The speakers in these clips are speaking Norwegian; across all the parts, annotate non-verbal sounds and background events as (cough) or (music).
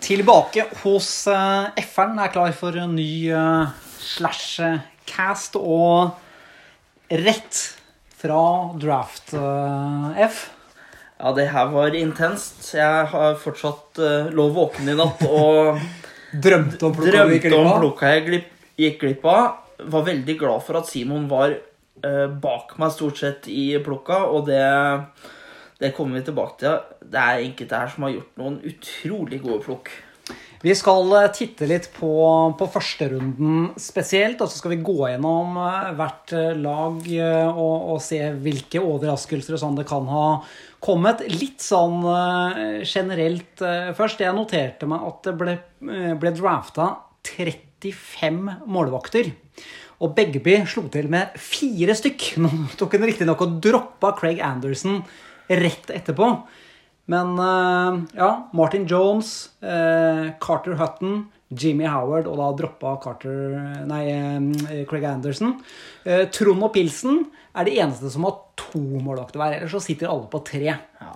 Tilbake hos uh, F-eren er klar for en ny uh, slash-cast og rett fra Draft uh, F. Ja, det her var intenst. Jeg har fortsatt lå våken i natt og (laughs) Drømte om plukka drømte om plukka jeg gikk glipp av. Var veldig glad for at Simon var bak meg stort sett i plukka, og det, det kommer vi tilbake til. Det er enkelte her som har gjort noen utrolig gode plukk. Vi skal eh, titte litt på, på førsterunden spesielt, og så skal vi gå gjennom eh, hvert eh, lag og, og se hvilke overraskelser sånn det kan ha kommet. Litt sånn generelt først. Jeg noterte meg at det ble, ble drafta 35 målvakter. Og Begby slo til med fire stykk. Nå tok hun riktignok og droppa Craig Anderson rett etterpå. Men eh, ja, Martin Jones, eh, Carter Hutton, Jimmy Howard og da droppa Carter, nei, eh, Craig Anderson. Trond og Pilsen er de eneste som har to målvakter hver. Ellers så sitter alle på tre. Ja.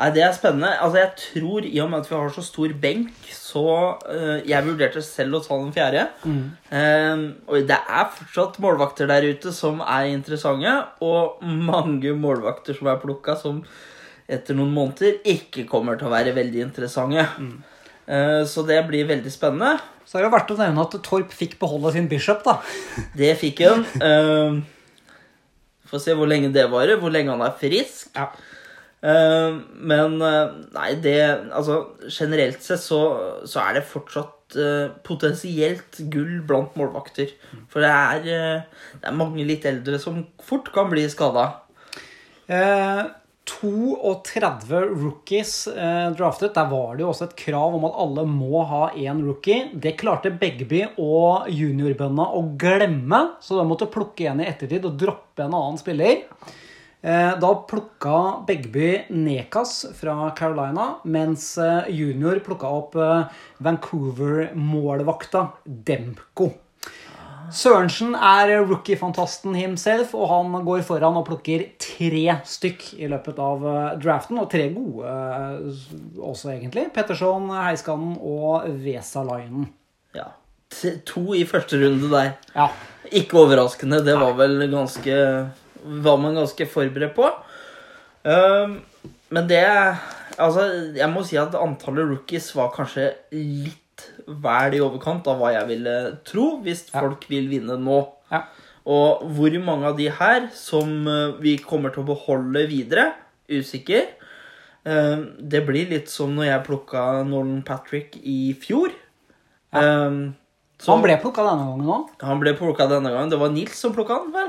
Nei, Det er spennende. Altså, Jeg tror, i og med at vi har så stor benk, så uh, Jeg vurderte selv å ta den fjerde. Eh, og det er fortsatt målvakter der ute som er interessante, og mange målvakter som er plukka, som etter noen måneder ikke kommer til å være veldig interessante. Eh, så det blir veldig spennende. Så er det verdt å nevne at Torp fikk beholde sin bishop, da. (laughs) Det fikk han. Uh, Får se hvor lenge det varer, hvor lenge han er frisk. Ja. Eh, men eh, nei, det Altså, generelt sett så, så er det fortsatt eh, potensielt gull blant målvakter. For det er, det er mange litt eldre som fort kan bli skada. Eh, 32 rookies eh, draftet. Der var det jo også et krav om at alle må ha én rookie. Det klarte Begby og juniorbøndene å glemme, så de måtte plukke en i ettertid og droppe en annen spiller. Eh, da plukka Begby Nekas fra Carolina, mens eh, junior plukka opp eh, Vancouver-målvakta Demko. Sørensen er rookie-fantasten himself, og han går foran og plukker tre stykk i løpet av draften. Og tre gode også, egentlig. Petterson, Heiskanen og Vesalainen. Ja. To i første runde der. Ja. Ikke overraskende. Det var vel ganske Var man ganske forberedt på. Um, men det Altså, jeg må si at antallet rookies var kanskje litt vel i overkant av hva jeg ville tro, hvis Ja. folk vil vinne nå. Ja. Og hvor mange av de her som eh, vi kommer til å beholde videre, usikker. Um, det blir litt som når jeg plukka Nolan Patrick i fjor. Um, Så han ble plukka denne gangen òg. han ble plukka denne gangen. Det var Nils som plukka han, vel?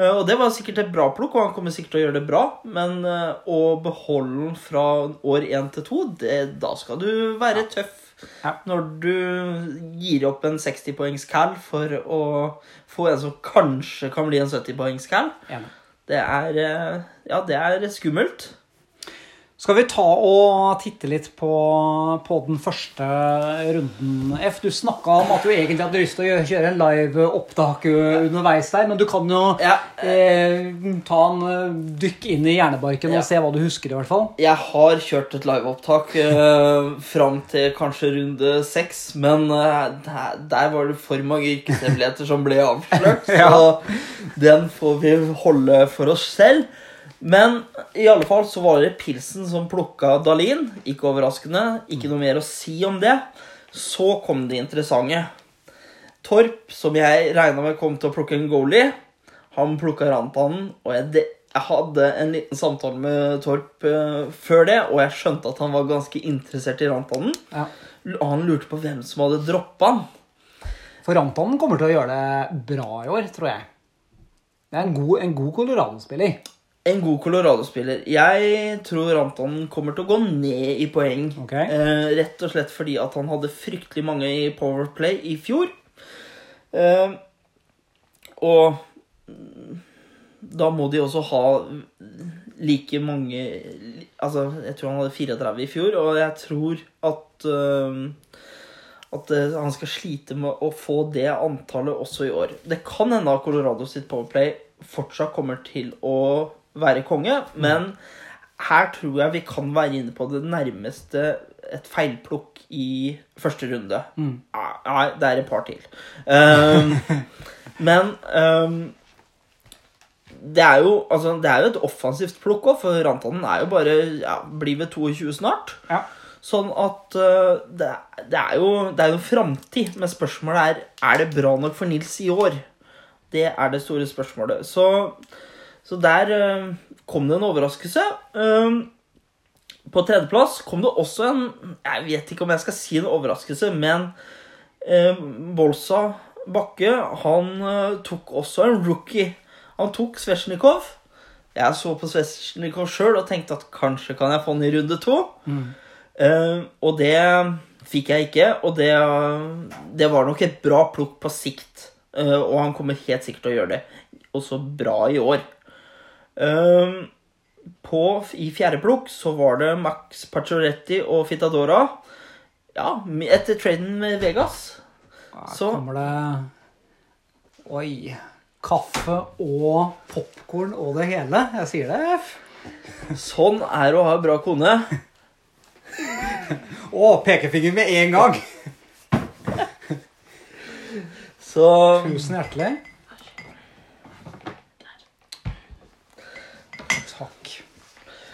Eh, Og det var sikkert et bra plukk, og han kommer sikkert til å gjøre det bra. Men eh, å beholde den fra år én til to, det, da skal du være tøff. Ja. Når du gir opp en 60-poengs cal for å få en som kanskje kan bli en 70-poengs cal. Ja. Det er eh, Ja, det er skummelt. Skal vi ta og titte litt på, på den første runden, F? Du snakka om at du egentlig hadde lyst til å kjøre en live opptak underveis der, men du kan jo Ja. eh, ta en dykk inn i hjernebarken Ja. og se hva du husker, i hvert fall. Jeg har kjørt et liveopptak eh, (laughs) fram til kanskje runde seks, men eh, der, der var det for mange yrkeshemmeligheter som ble avslørt. (laughs) Ja. Så den får vi holde for oss selv. Men i alle fall så var det Pilsen som plukka Dalin. Ikke overraskende. Ikke noe mer å si om det. Så kom det interessante. Torp, som jeg regna med kom til å plukke en goalie, han plukka Rantanen, og jeg, jeg hadde en liten samtale med Torp uh, før det, og jeg skjønte at han var ganske interessert i Rantanen. Ja. Han lurte på hvem som hadde droppa han. For Rantanen kommer til å gjøre det bra i år, tror jeg. Det er en god, en god Colorado-spiller. En god Colorado-spiller. Jeg tror Anton kommer til å gå ned i poeng. Okay. Eh, rett og slett fordi at han hadde fryktelig mange i Powerplay i fjor. Eh, og da må de også ha like mange Altså, jeg tror han hadde 34 i fjor, og jeg tror at eh, at eh, han skal slite med å få det antallet også i år. Det kan hende at Colorado sitt Powerplay fortsatt kommer til å være konge, men her tror jeg vi kan være inne på det nærmeste et feilplukk i første runde. Nei, det er et par til. Um, (laughs) men um, det er jo altså, det er jo et offensivt plukk òg, for Rantanen er jo bare ja, blir ved 22 snart. Ja. Sånn at uh, det, det er jo, det er jo framtid, men spørsmålet er er det bra nok for Nils i år. Det er det store spørsmålet. Så, så der uh, kom det en overraskelse. Um, på tredjeplass kom det også en Jeg vet ikke om jeg skal si en overraskelse, men uh, Bolsa Bakke han tok også en rookie. Han tok Svesjnikov. Jeg så på Svesjnikov sjøl og tenkte at kanskje kan jeg få han i runde to. Eh, og det fikk jeg ikke, og det, det var nok et bra plukk på sikt. Uh, og han kommer helt sikkert til å gjøre det også bra i år. Eh, på, I fjerde plukk så var det Max Pacioretti og Fitadora. Ja, etter traden med Vegas. Her Så- kommer det Oi. Kaffe og popkorn og det hele. Jeg sier det. Sånn er å ha bra kone. (laughs) Å, pekefinger med en gang! Så Tusen hjertelig. Takk.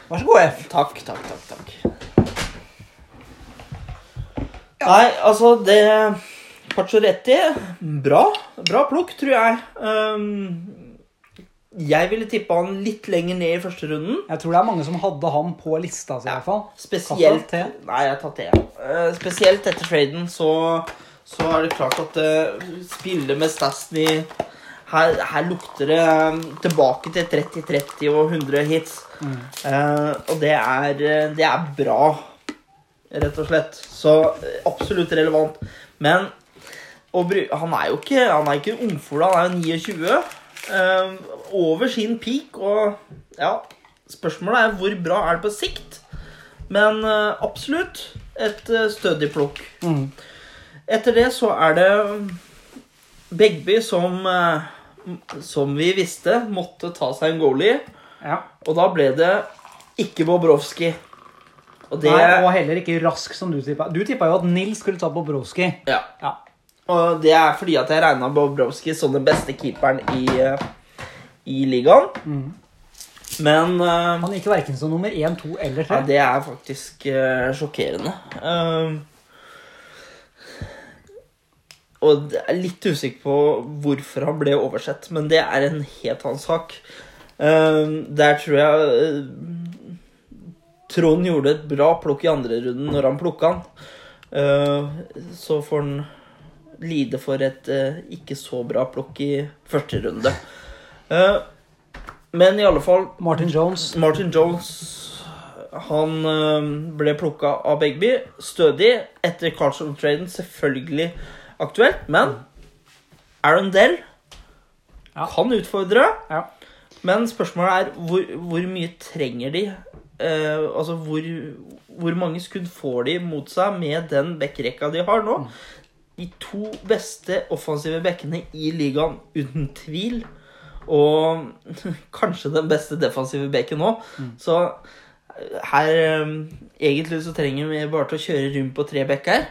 Vær så god, F. Takk, takk, takk, takk. Nei, altså, det Pacioretti Bra. Bra plukk, tror jeg. Um, jeg ville tippa han litt lenger ned i første runden. Jeg tror det er mange som hadde ham på lista Så i hvert fall. Spesielt Kaffe, Nei, jeg tar te. Eh, spesielt etter traden så, så er det klart at uh, spille med Stasny her, her lukter det um, tilbake til 30-30 og 100 hits. Eh, og det er, eh, det er bra, rett og slett. Så eh, absolutt relevant. Men han er jo ikke Han er ikke ungfola, han er jo 29. eh, over sin peak, og ja Spørsmålet er hvor bra er det på sikt? Men eh, absolutt et stødig plukk. Mm. Etter det så er det Begby som Som vi visste måtte ta seg en goalie. Ja. Og da ble det ikke Bobrovskij. Og det Nei, og heller ikke rask, som du tippa. Du tippa jo at Nils skulle ta Bobrovskij. Ja. Ja. Og det er fordi at jeg regna Bobrovskij som den beste keeperen i, eh, i ligaen. Men uh, Han gikk verken som nummer én, to eller ja, det er faktisk uh, sjokkerende. Uh, og jeg er litt usikker på hvorfor han ble oversett, men det er en helt annen sak. Eh, der tror jeg eh, Trond gjorde et bra plukk i andre runden når han plukka han. Eh, så får han lide for et eh, ikke så bra plukk i første runde. Eh, men i alle fall Martin Jones. Martin Jones han ble plukka av Begby. Stødig etter Carlson-traden. Selvfølgelig aktuelt, men Aaron Dell Ja. kan utfordre. Ja. Men spørsmålet er hvor, hvor mye trenger de? Eh, altså hvor, hvor mange skudd får de mot seg med den backrekka de har nå? De to beste offensive bekkene i ligaen, uten tvil. Og (laughs) kanskje den beste defensive bekken nå. Så eh, her eh, Egentlig så trenger vi bare til å kjøre rundt på tre bekker.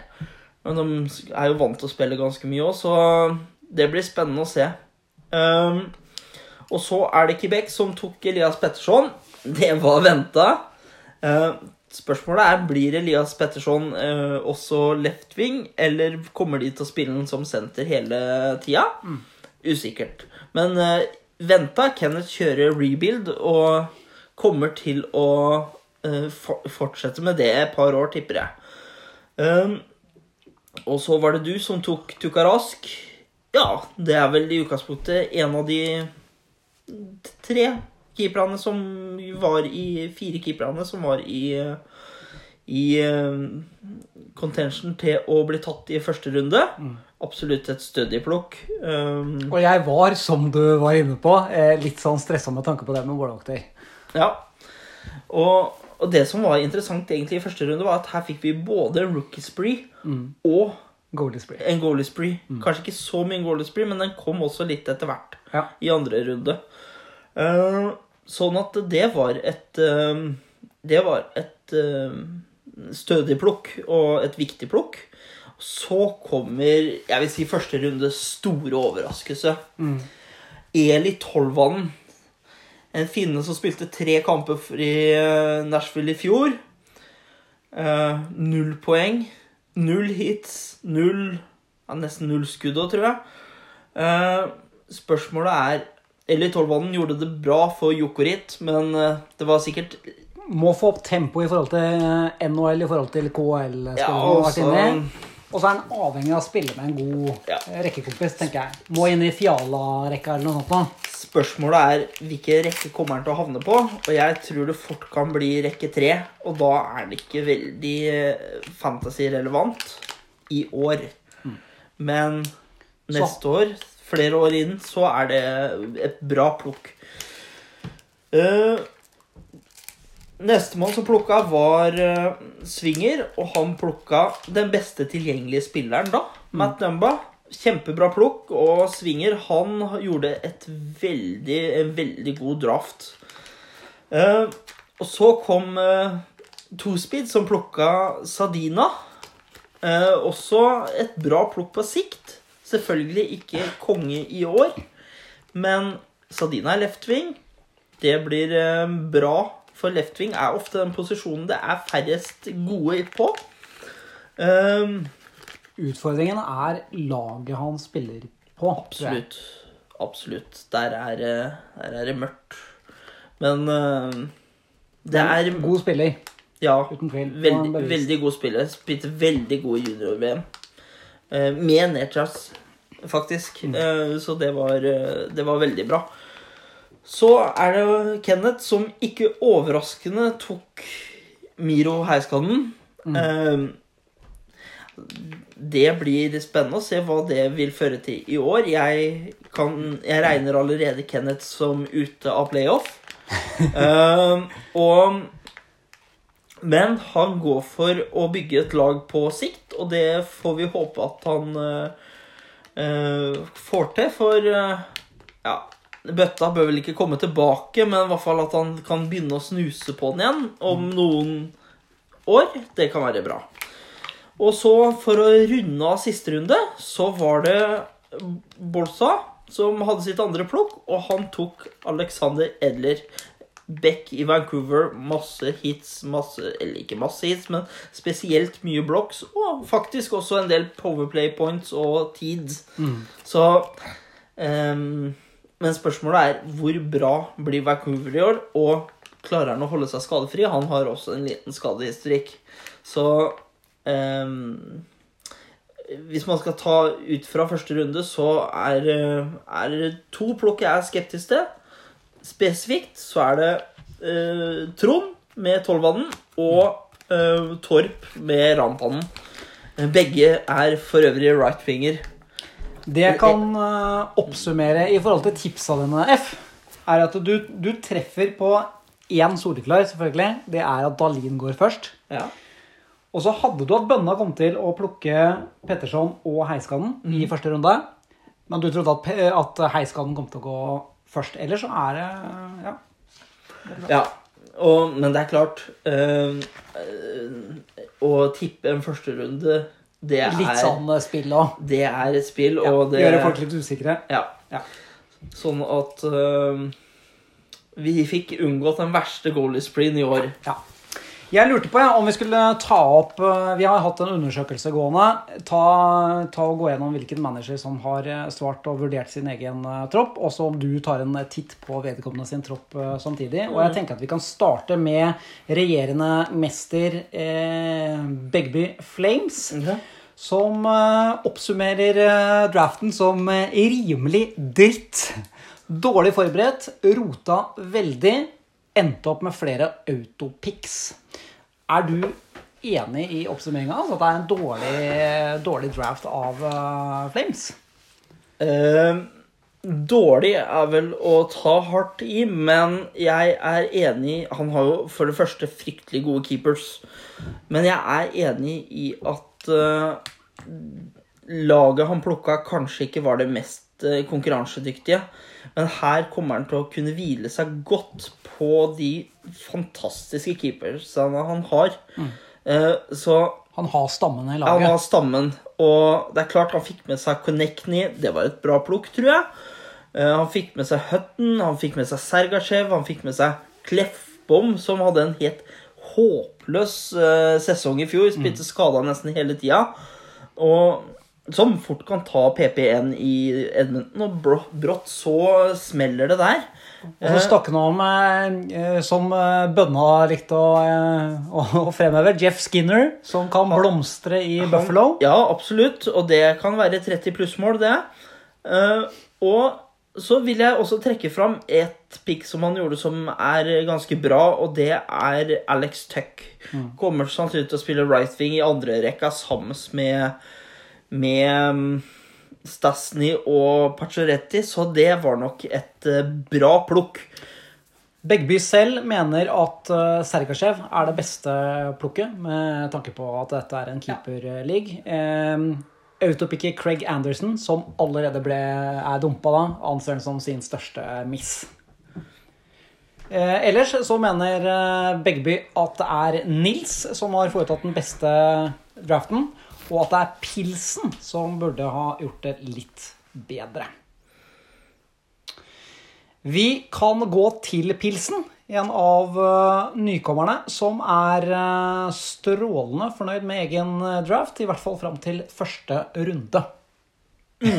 Men de er jo vant til å spille ganske mye òg, så det blir spennende å se. Um, og så er det Quebec som tok Elias Petterson. Det var venta. Uh, spørsmålet er blir Elias Petterson uh, også left wing, eller kommer de til å spille den som senter hele tida? Usikkert. Men uh, venta. Kenneth kjører rebuild og kommer til å for fortsette med det et par år, tipper jeg. Og så var det du som tok Tukarask. Ja, det er vel i utgangspunktet en av de tre keeperne som var i Fire keeperne som var i i eh, contention til å bli tatt i første runde. Absolutt et stødig plukk. Um, Og jeg var, som du var inne på, eh, litt sånn stressa med tanke på det med Day. ja. Og, og det som var interessant egentlig i første runde, var at her fikk vi både rookie spree og Goalie Spree. en goalie spree. Kanskje ikke så mye goalie spree, men den kom også litt etter hvert. Ja. i andre runde. Uh, sånn at det var et uh, Det var et uh, stødig plukk og et viktig plukk. Så kommer, jeg vil si, første runde store overraskelse. Eli Tolvanen. En finne som spilte tre kamper i Nashville i fjor. Null poeng. Null hits. Null ja, Nesten null skudd òg, tror jeg. Uh, spørsmålet er Eli Tolvanen gjorde det bra for Jokorit, men eh, det var sikkert Må få opp tempo i forhold til eh, NHL, i forhold til KL. Ja, i. Og så er han avhengig av å spille med en god Ja. rekkekompis, tenker jeg. Må inn i Fiala-rekka eller noe sånt. da. Spørsmålet er hvilken rekke kommer han til å havne på. Og jeg tror det fort kan bli rekke tre. Og da er det ikke veldig eh, fantasy-relevant i år. Men neste år, flere år inn, så er det et bra plukk. Uh, Nestemann som plukka, var uh, Swinger, og han plukka den beste tilgjengelige spilleren da. Matt Dumba. Kjempebra plukk, og Swinger han gjorde et veldig, en veldig god draft. Eh, og så kom eh, Tospeed, som plukka Sadina. Eh, også et bra plukk på sikt. Selvfølgelig ikke konge i år, men Sadina er left wing. Det blir eh, bra, for left wing er ofte den posisjonen det er færrest gode på. Um, Utfordringen er laget han spiller på. absolutt. Absolutt. Der er, eh, der er det mørkt. Men uh, det er God spiller, Ja. uten tvil. Veldig, veldig god spiller. Spilte veldig god junior-VM. Uh, med Nechas, faktisk. Mm. Uh, så det var, eh, det var veldig bra. Så er det Kenneth som ikke overraskende tok Miro Heiskanen. Mm. Det blir spennende å se hva det vil føre til i år. Jeg, kan, jeg regner allerede Kenneth som ute av playoff. (laughs) Eh, og men han går for å bygge et lag på sikt, og det får vi håpe at han uh, får til. For uh, ja, bøtta bør vel ikke komme tilbake, men i hvert fall at han kan begynne å snuse på den igjen om noen år. Det kan være bra. Og så, for å runde av siste runde, så var det Bolsa som hadde sitt andre plukk, og han tok Alexander Edler. Beck i Vancouver, masse hits, masse Eller ikke masse hits, men spesielt mye blocks. Og faktisk også en del powerplay points og teeds. Så um, Men spørsmålet er hvor bra blir Vancouver i år? Og klarer han å holde seg skadefri? Han har også en liten skadehistorikk. Så hvis man skal ta ut fra første runde, så er, eh, er to plukk jeg er skeptisk til. Spesifikt så er det eh, Trond med Tollvannen og eh, Torp med rampannen. Begge er for øvrig right-finger. Det jeg kan eh, oppsummere i forhold til tipsa dine, F, er at du, du treffer på én soleklar, selvfølgelig. Det er at Dalin går først. Ja. Og så hadde du at bønna kom til å plukke Petterson og Heiskanen mm. i første runde. Men du trodde at, at Heiskanen kom til å gå først. Ellers så er det ja. ja. Og, men det er klart øh, øh, Å tippe en førsterunde, det er litt sånn eh, spill òg. det er et spill, Ja, og det Gjøre folk litt usikre. Ja. Ja. Sånn at øh, vi fikk unngått den verste goalie spreen i år. Ja. Jeg lurte på ja, om vi skulle ta opp eh, Vi har hatt en undersøkelse gående. Ta, ta og Gå gjennom hvilken manager som har eh, svart og vurdert sin egen eh, tropp. Og så om du tar en titt på vedkommende sin tropp samtidig. Og jeg tenker at vi kan starte med regjerende mester eh, Begby Flames. Som eh, oppsummerer eh, draften som rimelig dritt. Dårlig forberedt, rota veldig, endte opp med flere autopicks. Er du enig i oppsummeringa? Altså at det er en dårlig, dårlig draft av uh, Flames? Uh, dårlig er vel å ta hardt i, men jeg er enig Han har jo for det første fryktelig gode keepers. Men jeg er enig i at uh, laget han plukka, kanskje ikke var det mest eh, konkurransedyktige. Men her kommer han til å kunne hvile seg godt på de fantastiske keepersene han har. Eh, så Han har stammen i laget. han har stammen. Og det er klart han fikk med seg Konechny. Det var et bra plukk, tror jeg. Eh, han fikk med seg Hutton, han fikk med seg Sergachev, han fikk med seg Kleffbom, som hadde en helt håpløs sesong i fjor. Spilte skada nesten hele tida. Og som fort kan ta PP1 i Edmonton, og brått så smeller det der. Og så snakker han om, eh, som eh, bønna likte å, eh, (laughs) å, fremheve, Jeff Skinner, som kan blomstre i Buffalo. Ja, absolutt. Og det kan være 30 pluss-mål, det. Eh, og så vil jeg også trekke fram et pick som han gjorde som er ganske bra, og det er Alex Tuck. Kommer sannsynligvis til å spille right wing i andre rekka sammen med, med mm, Stasny og Pacioretti, så det var nok et eh, bra plukk. Begby selv mener at uh, Sergasjev er det beste plukket, med tanke på at dette er en keeperleague. Um, Autopicker Craig Anderson, som allerede ble, er dumpa da, anser han som sin største miss. Eh, ellers så mener eh, Begby at det er Nils som har foretatt den beste draften, og at det er Pilsen som burde ha gjort det litt bedre. Vi kan gå til Pilsen, en av eh, nykommerne som er eh, strålende fornøyd med egen eh, draft, i hvert fall fram til første runde. (laughs)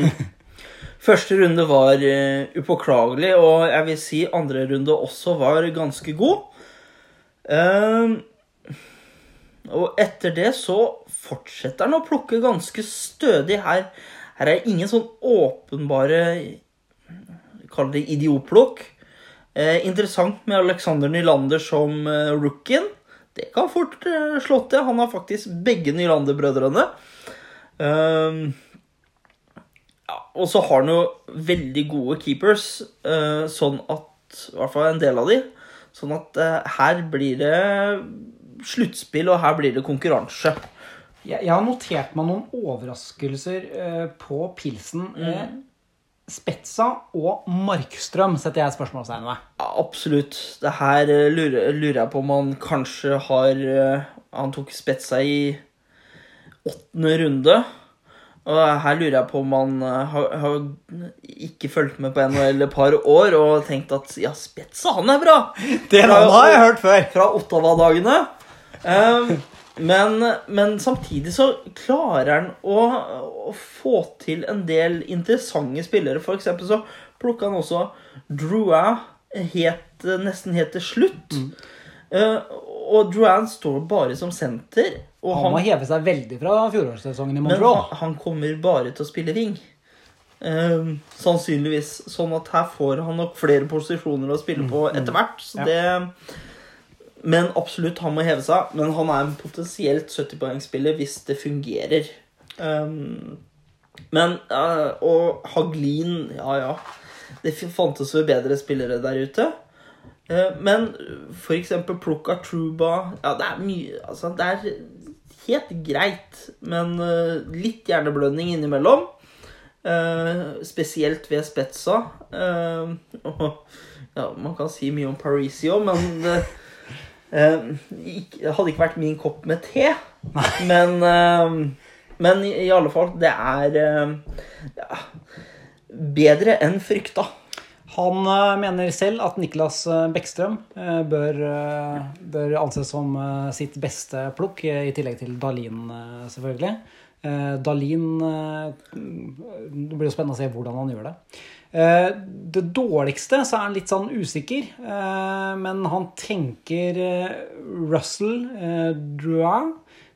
Første runde var upåklagelig, og jeg vil si andre runde også var ganske god. Ehm, og etter det så fortsetter han å plukke ganske stødig her. Her er ingen sånn åpenbare Kall det idiotplukk. Eh, interessant med Alexander Nylander som eh, rookien. Det kan fort eh, slå til. Han har faktisk begge Nylander-brødrene. Ehm, ja, og så har han jo veldig gode keepers, eh, sånn at I hvert fall en del av de. Sånn at eh, her blir det sluttspill, og her blir det konkurranse. Jeg, jeg har notert meg noen overraskelser eh, på Pilsen. Mm. Spetsa og Markstrøm setter jeg spørsmålstegn ved. Ja, absolutt. Det her eh, lurer, lurer jeg på om han kanskje har eh, Han tok spetsa i åttende runde. Og her lurer jeg på om han eh, har, har ikke fulgt med på NHL et par år og tenkt at ja, Spetsa, han er bra! (laughs) Det fra, har jeg hørt før. fra Ottawa-dagene. Um, men, men samtidig så klarer han å, å få til en del interessante spillere. For eksempel så plukka han også Drua helt, nesten helt til slutt. Uh, og Drouin står bare som senter. Og Han må heve seg veldig fra fjorårssesongen i men Montreal. han, han kommer bare til å spille ring. Um, sannsynligvis. Sånn at her får han nok flere posisjoner å spille på etter hvert. Så det Men absolutt, han må heve seg. Men han er en potensielt 70-poengsspiller hvis det fungerer. Um, men uh, Og Haglin, ja ja. Det fantes jo bedre spillere der ute. Uh, Men eksempel Plukka Truba Ja, det er mye Altså, det er helt greit, men uh, litt hjerneblødning innimellom. Spesielt ved Spetza. Uh, og, (laughs) ja, man kan si mye om Parisio, men det eh, ikke- det hadde ikke vært min kopp med te. Men, eh, men i, alle fall, det er eh, ja, bedre enn frykta. Han eh, mener selv at Niklas eh, Bekkstrøm eh, bør, eh, bør anses som eh, sitt beste plukk, eh, i tillegg til Dalin, eh, selvfølgelig. Eh, Dalin eh, Det blir jo spennende å se hvordan han gjør det. Eh, Det dårligste så er han litt sånn usikker, eh, men han tenker eh, Russell, Drouin,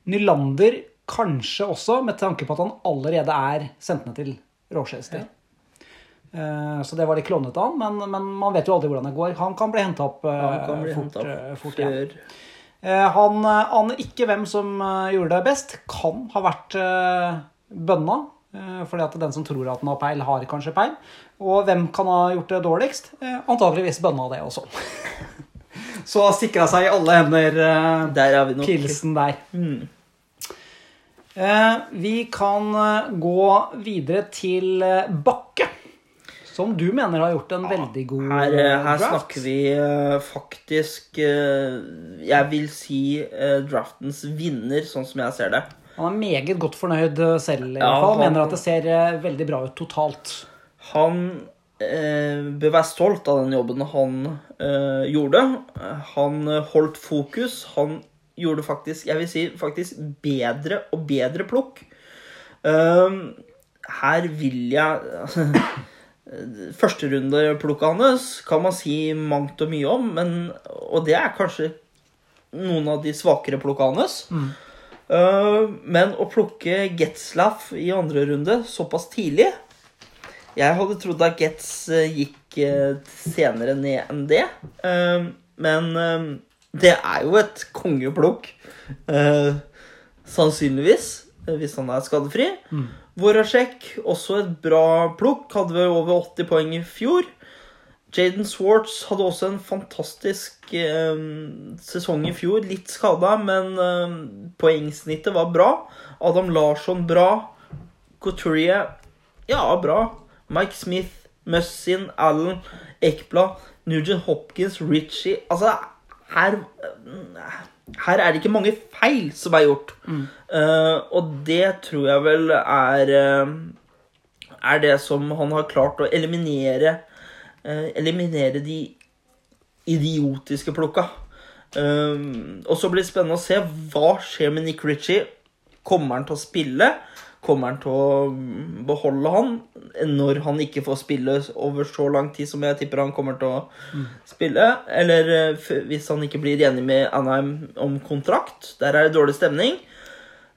Nylander kanskje også, med tanke på at han allerede er sendt ned til Rochester. Ja. Så det var litt klånete av han, men, men man vet jo aldri hvordan det går. Han kan bli henta opp Han bli fort, opp fort igjen. Han aner ikke hvem som gjorde det best. Kan ha vært bønna. Eh, Fordi at den som tror at den har peil, har kanskje peil. Og hvem kan ha gjort det dårligst? Eh, Antageligvis bønna det også. (laughs) Så sikra seg i alle hender eh, Der har vi nok. pilsen der. Mm. Vi kan gå videre til Bakke. Som du mener har gjort en veldig god Her, her draft. snakker vi faktisk Jeg vil si draftens vinner, sånn som jeg ser det. Han er meget godt fornøyd selv, i Ja, hvert fall. han- Mener at det ser eh, veldig bra ut totalt. Han eh, bør være stolt av den jobben han eh, gjorde. Han holdt fokus. Han gjorde faktisk, jeg vil si, faktisk bedre og bedre plukk. Eh, her vil jeg (laughs) Førsterundeplukket hans kan man si mangt og mye om, men, og det er kanskje noen av de svakere plukka hans. Eh, men å plukke Getzlaff i andre runde såpass tidlig Jeg hadde trodd at Getz eh, gikk eh, senere ned enn det. Eh, men eh, det er jo et kongeplukk. eh, sannsynligvis, eh, hvis han er skadefri. Voracek, også et bra plukk. Hadde vel over 80 poeng i fjor. Jaden Swartz hadde også en fantastisk eh, sesong i fjor. Litt skada, men eh, poengsnittet var bra. Adam Larsson bra. Couturier ja, bra. Mike Smith, Mussin, Allen, Ekblad, Nugent Hopkins, Ritchie Altså, her Her er det ikke mange feil som er gjort. Eh, og det tror jeg vel er eh, Er det som han har klart å eliminere Eliminere de idiotiske plukka. Um, og så blir det spennende å se hva skjer med Nick Ritchie. Kommer han til å spille? Kommer han til å beholde han når han ikke får spille over så lang tid som jeg tipper han kommer til å spille? Eller eh, hvis han ikke blir enig med Anheim om kontrakt? Der er det dårlig stemning.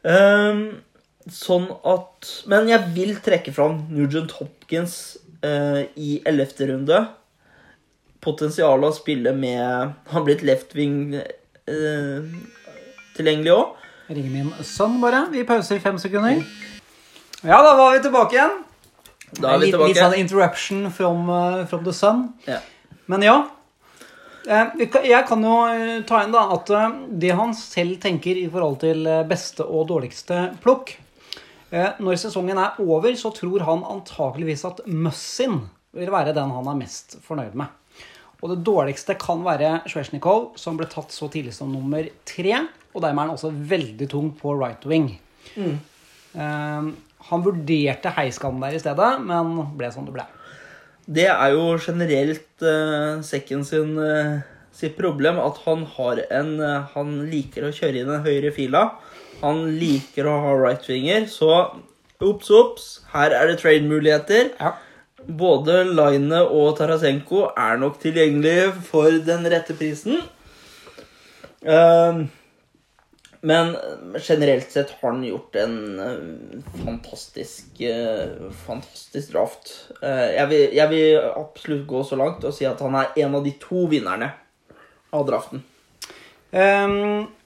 Um, sånn at Men jeg vil trekke fram Nugent Hopkins eh, i ellevte runde potensialet å spille med Han har blitt left wing eh, tilgjengelig òg. Ringer min sønn, bare. Vi pauser i fem sekunder. Ja, da var vi tilbake igjen. Da er vi Litt- Litt sånn interruption from, eh, from the sun. Ja. Men ja. Eh, Jeg kan jo eh, ta inn da at det han selv tenker i forhold til beste og dårligste plukk Når sesongen er over, så tror han antakeligvis at Mussin vil være den han er mest fornøyd med. Og det dårligste kan være Svesjnikov, som ble tatt så tidlig som nummer tre. Og dermed er han også veldig tung på right wing. Eh, han vurderte heiskanen der i stedet, men ble som det ble. Det er jo generelt uh, Sekken sin uh, sitt problem at han har en eh, Han liker å kjøre i den høyre fila. Han liker å ha right-winger, så ops, ops, her er det trade-muligheter. Ja. Både Line og Tarasenko er nok tilgjengelige for den rette prisen. Ehm, men generelt sett har han gjort en eh, fantastisk eh, fantastisk draft. Eh, jeg, vil, jeg vil absolutt gå så langt og si at han er en av de to vinnerne av draften. Eh,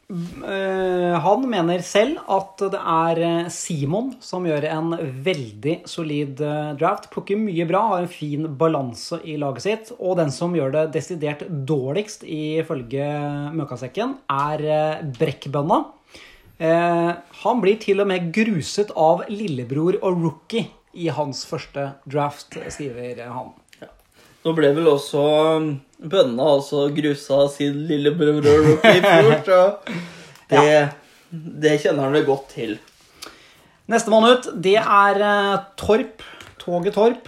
han mener selv at det er eh, Simon som gjør en veldig solid eh, draft. Plukker mye bra, har en fin balanse i laget sitt. Og den som gjør det desidert dårligst, ifølge Møkasekken, er eh, Brekkbønna. Eh, han blir til og med gruset av lillebror og rookie i hans første draft, skriver han. Nå ble vel også um, bønna også grusa av sin lillebror bror rookie i fjor, så (laughs) det, det kjenner han vel godt til. Nestemann ut, det er eh, Torp. Toget Torp.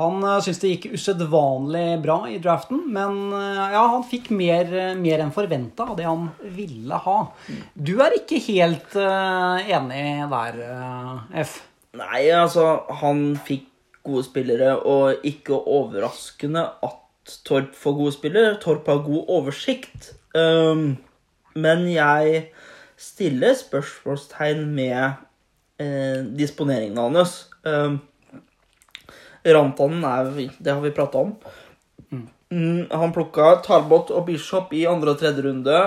Han uh, syns det gikk usedvanlig bra i draften, men eh, ja, han fikk mer, eh, mer enn forventa av det han ville ha. Du er ikke helt eh, enig der, eh, F. Nei, altså, han fikk gode spillere, og ikke overraskende at Torp får gode spillere. Torp har god oversikt. Um, men jeg stiller spørsmålstegn med eh, disponeringen hans. Um, Rantanen er Det har vi prata om. Mm, han plukka Talbot og Bishop i andre og tredje runde.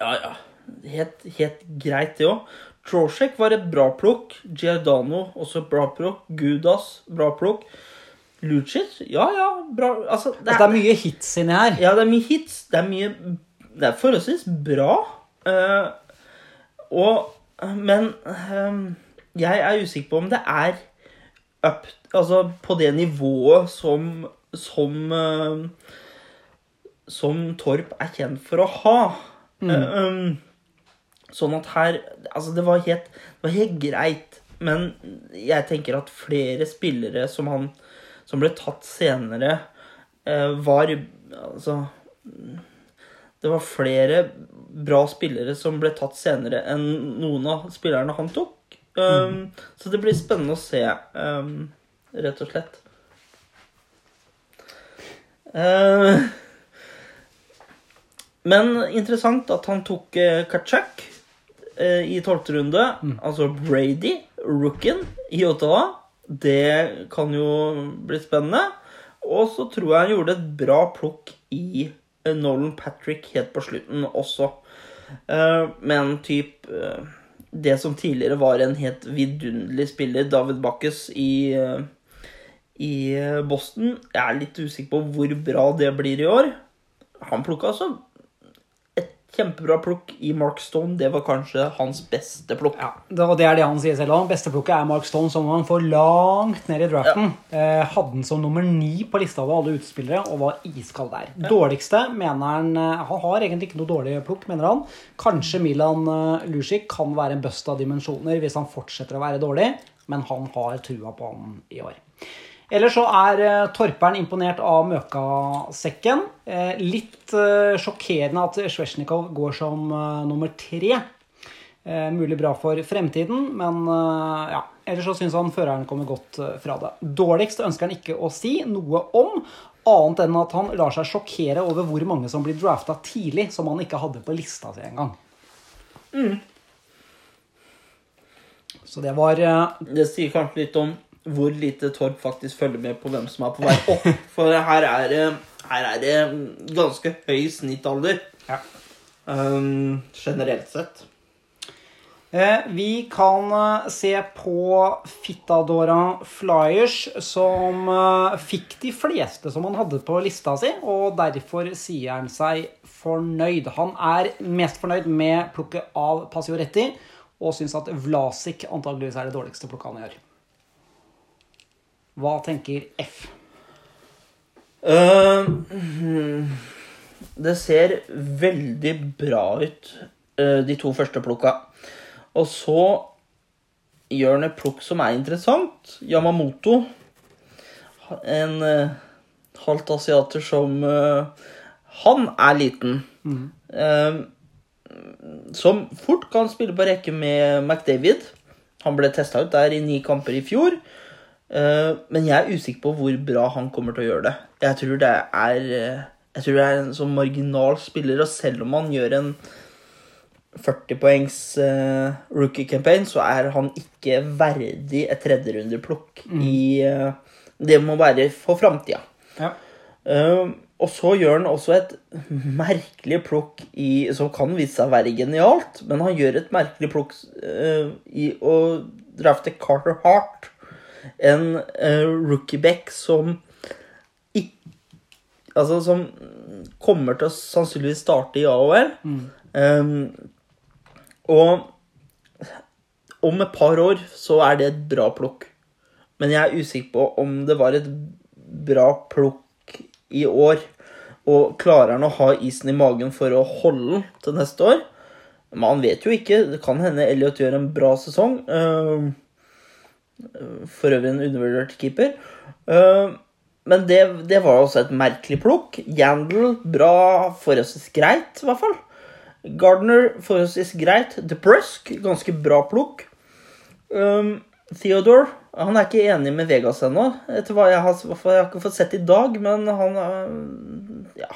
Ja, ja. Helt, helt greit, det òg. Trosjek var et bra plukk. Giordano også bra plukk. Gudas bra plukk. Lucic, ja ja, bra Altså, det Altså, det er mye hits inni her. ja, det er mye hits. Det er mye Det er forholdsvis bra. Uh, og Men um, jeg er usikker på om det er up Altså på det nivået som Som uh, Som Torp er kjent for å ha. Eh, um, sånn at her Altså, det var helt Det var helt greit. Men jeg tenker at flere spillere som han Som ble tatt senere, eh, var Altså Det var flere bra spillere som ble tatt senere enn noen av spillerne han tok. Um, Så det blir spennende å se, um, rett og slett. Uh, (laughs) men interessant at han tok uh, eh, i tolvte runde. Altså Brady, rookien i Ottawa. Det kan jo bli spennende. Og så tror jeg han gjorde et bra plukk i eh, Nolan Patrick helt på slutten også. Eh, men typ eh, Det som tidligere var en helt vidunderlig spiller, David Backes i, eh, i eh, Boston Jeg er litt usikker på hvor bra det blir i år. Han plukka altså kjempebra plukk i Mark Stone. Det var kanskje hans beste plukk. Ja, det, og det er det han sier selv òg. Besteplukket er Mark Stone, som han får langt ned i draften. Eh, hadde han som nummer ni på lista av alle utespillere og var iskald der. Dårligste mener han eh, Han har egentlig ikke noe dårlig plukk, mener han. Kanskje Milan uh, Lucic kan være en bust av dimensjoner hvis han fortsetter å være dårlig, men han har trua på han i år. Ellers så er eh, Torperen imponert av Møkasekken. Eh, litt eh, sjokkerende at Svesjnikov går som nummer tre. Mulig bra for fremtiden, men ja. Ellers så syns han føreren kommer godt fra det. Dårligst ønsker han ikke å si noe om, annet enn at han lar seg sjokkere over hvor mange som blir drafta tidlig, som han ikke hadde på lista si engang. Så det var Det sier kanskje litt om hvor lite Torp faktisk følger med på hvem som er på vei opp. For her er det, her er det ganske høy snittalder. ja. Um, generelt sett. Eh, Vi kan eh, se på Fittadora Flyers, som eh, fikk de fleste som han hadde på lista si, og derfor sier han seg fornøyd. Han er mest fornøyd med plukket av Pasioretti, og syns at Vlasic antageligvis er det dårligste plukket han gjør. Hva tenker F? Uh, det ser veldig bra ut, uh, de to første plukka. Og så gjør han et plukk som er interessant. Yamamoto. En uh, halvt asiater som Han er liten. Uh, som fort kan spille på rekke med McDavid. Han ble testa ut der i ni kamper i fjor. Eh, men jeg er usikker på hvor bra han kommer til å gjøre det. Jeg tror det er eh, Jeg tror det er en sånn marginal spiller, og selv om han gjør en 40 poengs uh, rookie campaign, så er han ikke verdig et tredjerundeplukk i uh, Det må være for framtida. Ja. Uh, og så gjør han også et merkelig plukk i, som kan vise seg å være genialt, men han gjør et merkelig plukk i å drafte Carter Hart, en uh, rookieback som ikke Altså som kommer til å sannsynligvis starte i AOL. Um, og om et par år så er det et bra plukk. Men jeg er usikker på om det var et bra plukk i år. Og klarer han å ha isen i magen for å holde den til neste år? Man vet jo ikke. Det kan hende Elliot gjør en bra sesong. Uh, for øvrig en undervurdert keeper. Uh, men det, det var også et merkelig plukk. Yandel, bra, forholdsvis greit, i hvert fall. Gardner, forholdsvis greit. DeBrusk, ganske bra plukk. Um, Theodore, han er ikke enig med Vegas ennå. Etter hva jeg har, jeg har ikke fått sett i dag, men han er Ja.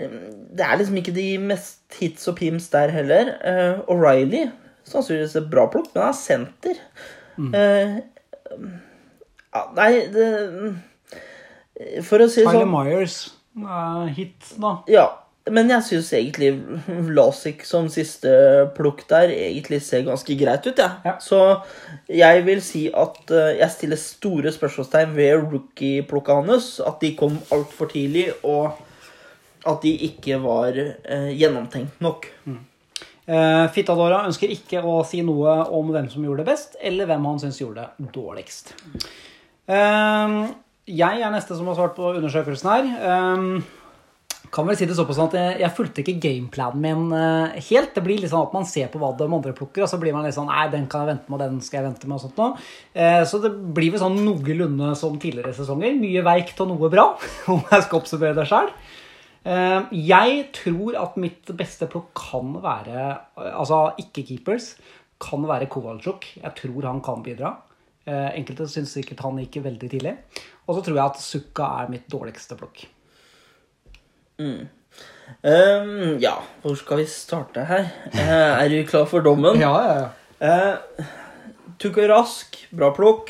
Det er liksom ikke de mest hits og pims der heller. Uh, O'Reilly, sannsynligvis et bra plukk, men han er senter. Uh, ja, nei, det For å si det Tyler sånn Myers, uh, hit, da. Ja, men jeg syns egentlig Vlasic som siste plukk der egentlig ser ganske greit ut, jeg. Ja. Så jeg vil si at eh, jeg stiller store spørsmålstegn ved rookie-plukka hans. At de kom altfor tidlig, og at de ikke var eh, gjennomtenkt nok. Eh, Fittadora ønsker ikke å si noe om hvem som gjorde det best, eller hvem han syns gjorde det dårligst. Eh, jeg er neste som har svart på undersøkelsen her. Eh, kan vel si det såpass at jeg, fulgte ikke gameplanen min eh, helt. Det blir litt sånn at man ser på hva de andre plukker, og så blir man litt sånn Nei, den kan jeg vente med, den skal jeg vente med, og sånt noe. Eh, så det blir vel sånn noenlunde som tidligere sesonger. Mye veikt og noe bra, (laughs) om jeg skal oppsummere det sjøl. Jeg tror at mitt beste plukk kan være Altså ikke keepers. Kan være Kovalchuk. Jeg tror han kan bidra. Eh, Enkelte syns sikkert han gikk veldig tidlig. Og så tror jeg at Sukka er mitt dårligste plukk. Ehm, ja, hvor skal vi starte her? Eh, er du klar for dommen? Ja, ja, ja. Uh, Tukka Rask, bra plukk.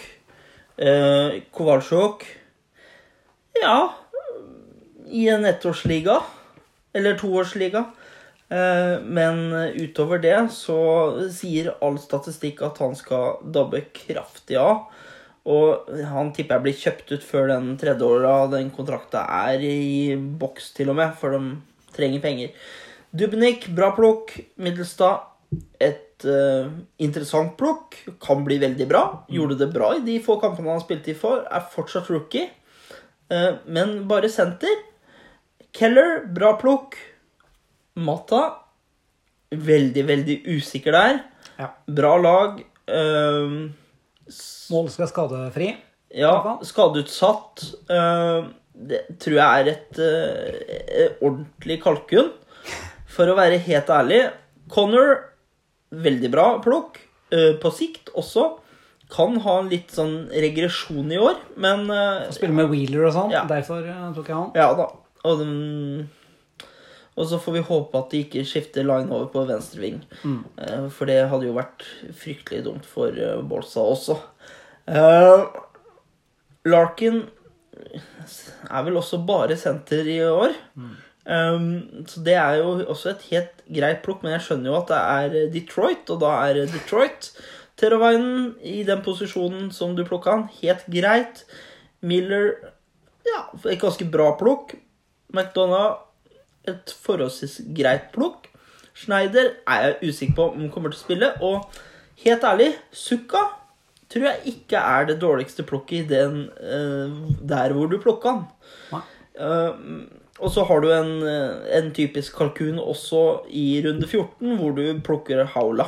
Uh, Kovalsjok Ja, i en ettårsliga. Eller toårsliga. Eh, men utover det så sier all statistikk at han skal dabbe kraftig av. Og han tipper jeg blir kjøpt ut før den tredje året den kontrakta er i boks, til og med, for de trenger penger. Dubnik, bra plukk. Middelstad, et uh, interessant plukk. Kan bli veldig bra. Gjorde det bra i de få kampene han spilte i for. Er fortsatt rookie. Uh, men bare senter. Keller, bra plukk. Mata, veldig, veldig usikker der. Ja. Bra lag. Uh, Mål skal skadefri. ja, skadeutsatt. Uh, det tror jeg er et uh, ordentlig kalkun. For å være helt ærlig. Connor, veldig bra plukk. Uh, på sikt også. Kan ha en litt sånn regresjon i år, men uh, Spille med Wheeler og sånn. Ja. Derfor tok jeg han. Ja da. Og, de, og så får vi håpe at de ikke skifter line over på venstreving. Uh, For det hadde jo vært fryktelig dumt for uh, Bolsa også. Uh, Larkin er vel også bare senter i år. Um, så det er jo også et helt greit plukk, men jeg skjønner jo at det er Detroit, og da er Detroit Terravainen i den posisjonen som du plukka han, helt greit. Miller ja, et ganske bra plukk. McDonagh et forholdsvis greit plukk. Schneider er jeg usikker på om kommer til å spille. Og helt ærlig, Sukka tror jeg ikke er det dårligste plukket i den uh, der hvor du plukka han. Eh, og så har du en, eh, en typisk kalkun også i runde 14, hvor du plukker Haula.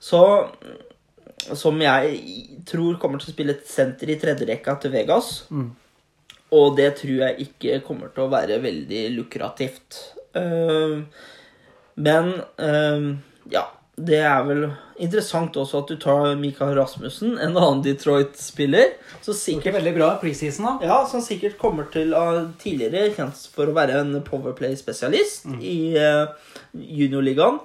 Så som jeg tror kommer til å spille et senter i tredjerekka til Vegas. Og det tror jeg ikke kommer til å være veldig lukrativt. Eh, men eh, ja, det er vel interessant også at du tar Mikael Rasmussen, en annen Detroit-spiller. Som sikkert veldig bra preseason, da. ja, som sikkert kommer til å tidligere kjent for å være en powerplay-spesialist i uh, juniorligaen.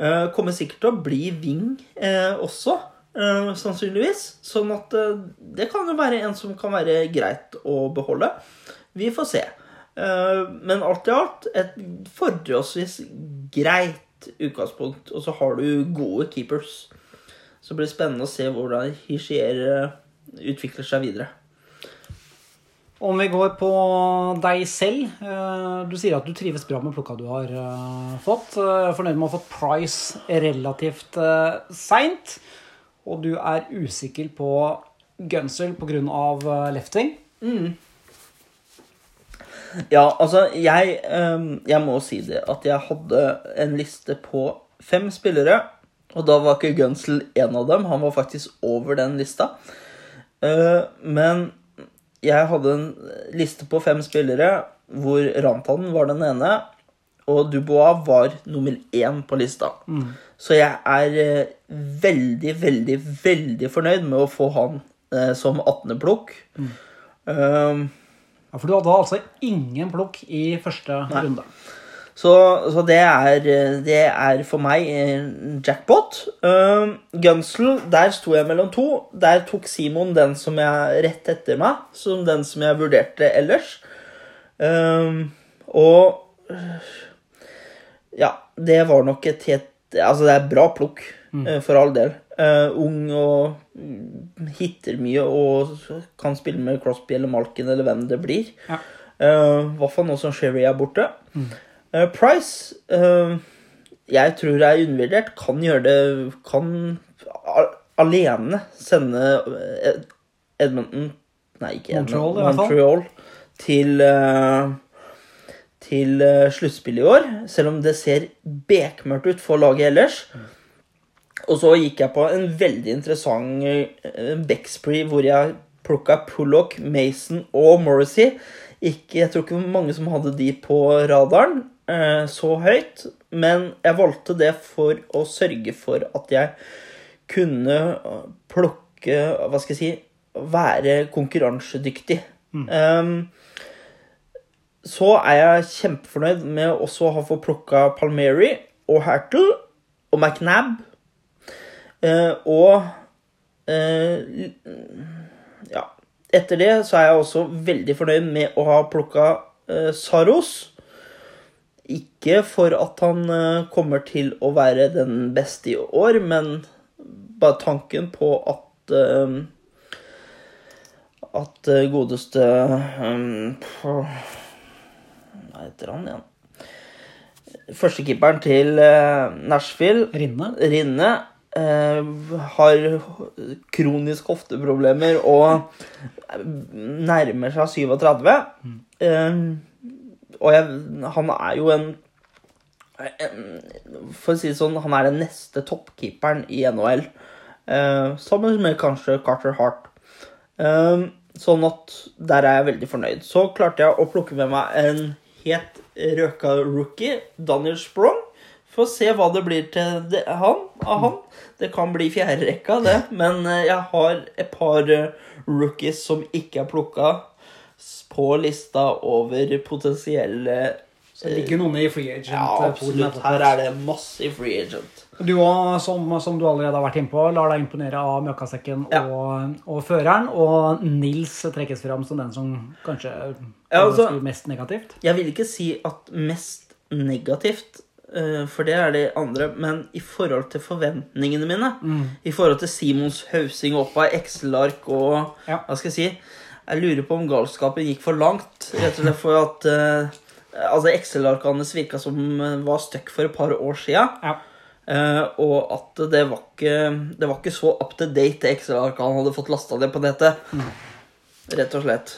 Uh, kommer sikkert til å bli wing uh, også, eh, sannsynligvis. Sånn at uh, det kan jo være en som kan være greit å beholde. Vi får se. Uh, men alt i alt et forholdsvis greit utgangspunkt. Og så har du gode keepers. Så blir det spennende å se hvordan Hishier utvikler seg videre. Om vi går på deg selv. Du sier at du trives bra med plukka du har fått. Fornøyd med å ha fått Price relativt uh, seint. Og du er usikker på Gunsel pga. lefting. lefting. Ja, altså, jeg, ehm, jeg må si det at jeg hadde en liste på fem spillere, og da var ikke Gunsel en av dem. Han var faktisk over den lista. Eh, men jeg hadde en liste på fem spillere hvor Rantanen var den ene, og Dubois var nummer én på lista. Så jeg er eh, veldig, veldig, veldig fornøyd med å få han eh, som 18. plukk. Um, Ja, For du hadde altså ingen plukk i første runde. Så, så det, er, det er for meg eh, jackpot. Um, Gunsel, der sto jeg mellom to. Der tok Simon den som jeg rett etter meg, som den som jeg vurderte ellers. Um, og ja, det var nok et helt Altså, det er bra plukk, mm. for all del. Uh, ung og mm, hitter mye og kan spille med Crosby eller Malkin eller hvem det blir. Ja. Uh, I hvert fall nå som Sherry er borte. Eh, Price uh, jeg tror er undervurdert, kan gjøre det Kan alene sende eh, Edmonton Nei, ikke Montreal, Edmonton, fall. Montreal til eh, til uh, sluttspillet i år, selv om det ser bekmørkt ut for laget ellers. Og så gikk jeg på en veldig interessant uh, backspree hvor jeg plukka Pullock, Mason og Morrissey. Ikke, jeg tror ikke mange som hadde de på radaren eh, så høyt, men jeg valgte det for å sørge for at jeg kunne eh, plukke Hva skal jeg si Være konkurransedyktig. Um, så er jeg kjempefornøyd med også å ha fått plukka Palmeri og Hertel og McNab. Eh, og eh, ja. Etter det så er jeg også veldig fornøyd med å ha plukka eh, Saros. Ikke for at han kommer til å være den beste i år, men bare tanken på at At godeste um, Hva heter han igjen? Førstekeeperen til eh, Nashville Rinne. Rinne eh, har kronisk hofteproblemer og nærmer seg 37. Eh, og jeg, han er jo en en- For å si det sånn, han er den neste toppkeeperen i NHL. Eh, sammen med kanskje Carter Hart. Eh, sånn at der er jeg veldig fornøyd. Så klarte jeg å plukke med meg en helt røka rookie, Daniel Sprong. Får se hva det blir til det, han, av han. Det kan bli fjerderekka, det. Men eh, jeg har et par eh, rookies som ikke er plukka på lista over potensielle Så det ligger noen i free agent. Ja, eh, absolutt. Her er det masse free agent. Du òg, som, som du allerede har vært innpå, lar deg imponere av møkkasekken Ja. og, og føreren. Og Nils trekkes fram som den som kanskje Ja, altså- mest negativt. Jeg vil ikke si at mest negativt, eh, for det er det andre, men i forhold til forventningene mine, i forhold til Simons hausing opp av Excel-ark og Ja. Hva skal jeg si? Jeg lurer på om galskapen gikk for langt, rett og slett for at eh, Altså, Excel-arkene virka som eh, var stuck for et par år sia. Ja. Eh, og at det var ikke Det var ikke så up to date, det Excel-arket han hadde fått lasta ned på nettet. Rett og slett.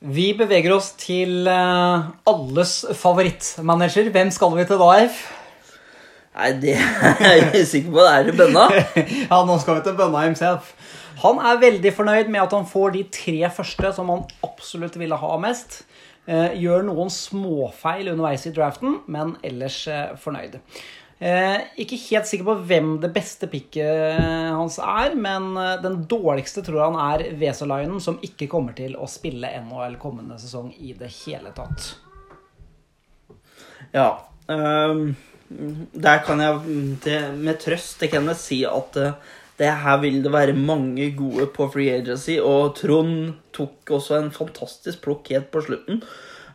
Vi beveger oss til eh, alles favorittmanager. Hvem skal vi til da, Eif? Nei, det (laughs) er jeg sikker på. Det er det bønna. (laughs) Ja, nå skal vi til Bønna himself. Han er veldig fornøyd med at han får de tre første som han absolutt ville ha mest. Eh, gjør noen småfeil underveis i draften, men ellers fornøyd. Eh, ikke helt sikker på hvem det beste picket hans er, men eh, den dårligste tror han er Vesalainen, som ikke kommer til å spille NHL kommende sesong i det hele tatt. Ja. Um, der kan jeg det, med trøst til Kenneth si at uh, det her vil det være mange gode på free agency, og Trond tok også en fantastisk plukk helt på slutten.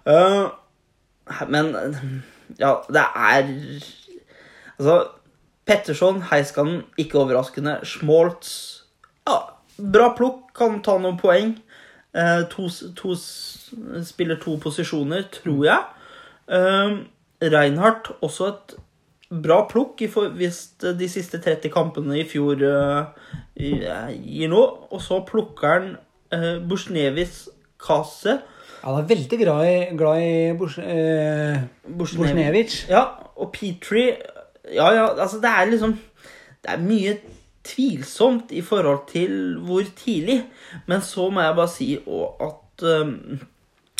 Uh, men ja, det er Altså, Petterson, Heiskanen, ikke overraskende. Schmaltz ja, Bra plukk, kan ta noen poeng. Eh, to, to, spiller to posisjoner, tror jeg. Eh, Reinhardt, også et bra plukk hvis de siste 30 kampene i fjor eh, gir noe. Og så plukker han eh, Bursnevis Kase. Han er veldig glad i, glad i Bors, eh, Borsnevic. Ja, og Petrie Ja, ja, altså det er liksom Det er mye tvilsomt i forhold til hvor tidlig. Men så må jeg bare si og at um,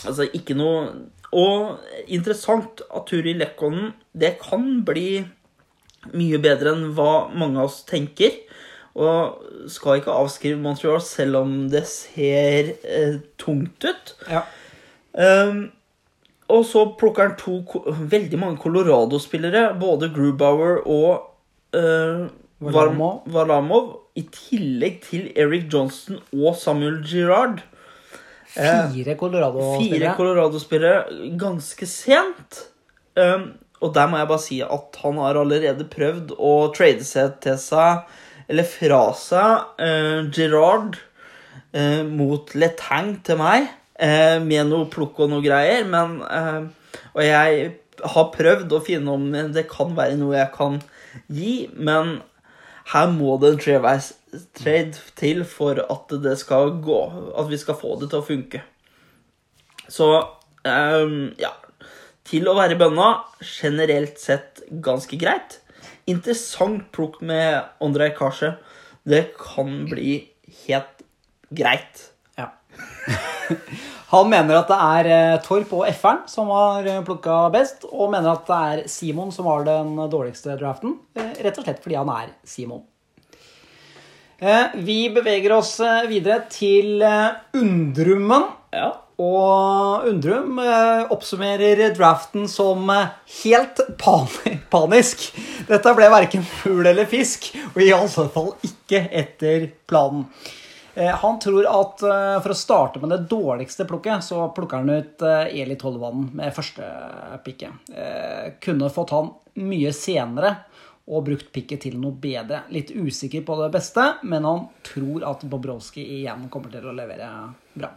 Altså, ikke noe Og interessant at Turi Lekkonen Det kan bli mye bedre enn hva mange av oss tenker. Og skal ikke avskrive Montreal selv om det ser eh, tungt ut. Ja. Um, og så plukker han to veldig mange Colorado-spillere. Både Grubauer og uh, Varlamov. Varlamov. I tillegg til Eric Johnson og Samuel Girard. Eh, Fire Colorado-spillere. Fire Colorado-spillere ganske sent. Um, og der må jeg bare si at han har allerede prøvd å trade seg til seg, eller fra seg, uh, Girard uh, mot Letang til meg. Eh, med noe plukk og noe greier. Men eh, Og jeg har prøvd å finne om det kan være noe jeg kan gi, men her må det en treveis trade til for at det skal gå. At vi skal få det til å funke. Så ehm, ja. Til å være bønna generelt sett ganske greit. Interessant plukk med Andrej Kasje. Det kan bli helt greit. (laughs) Han mener at det er eh, Torp og F-eren som har plukka best, og mener at det er Simon som har den dårligste draften. eh, Rett og slett fordi han er Simon. Eh, Vi beveger oss eh, videre til eh, Undrummen. Ja. Og Undrum eh, oppsummerer draften som eh, helt panisk. Dette ble verken fugl eller fisk, og i alle fall ikke etter planen. Eh, han tror at eh, for å starte med det dårligste plukket, så plukker han ut eh, Eli Tolvanen med første pikket. Kunne fått han mye senere og brukt pikket til noe bedre. Litt usikker på det beste, men han tror at Bobrovskij igjen kommer til å levere bra.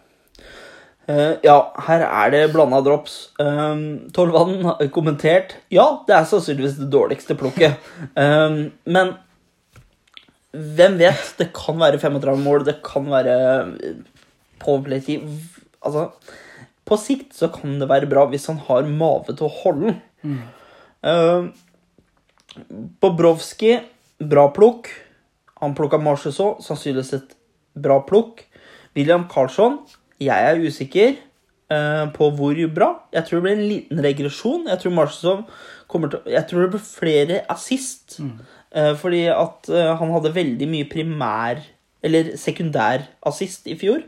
Uh, ja, her er det blanda drops. Um, Tolvanen har kommentert Ja, det er sannsynligvis det dårligste plukket. Um, men hvem vet? Det kan være 35 mål, det kan være powerplay-tid. Altså, på sikt så kan det være bra hvis han har mave til å holde den. Um, Bobrovskij, bra plukk. Han plukka Marchesau, sannsynligvis et bra plukk. William Carlsson, jeg er usikker uh, på hvor bra. Jeg tror det blir en liten regresjon. Jeg tror Marchesau kommer til Jeg tror det blir flere assist. Eh, fordi at eh, han hadde veldig mye primær Eller sekundær assist i fjor.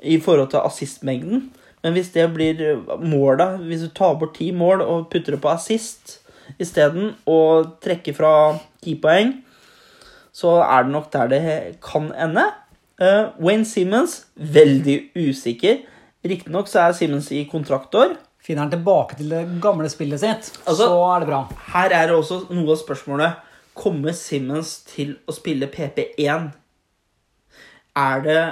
I forhold til assistmengden. Men hvis det blir måla Hvis du tar bort ti mål og putter det på assist isteden, og trekker fra ti poeng, så er det nok der det kan ende. Eh, Wayne Simmons, veldig usikker. Riktignok så er Simmons i kontraktår. Finner han tilbake til det gamle spillet sitt, Altså- så er det bra. Her er det også noe av spørsmålet. Kommer Simmons til å spille PP1? Er det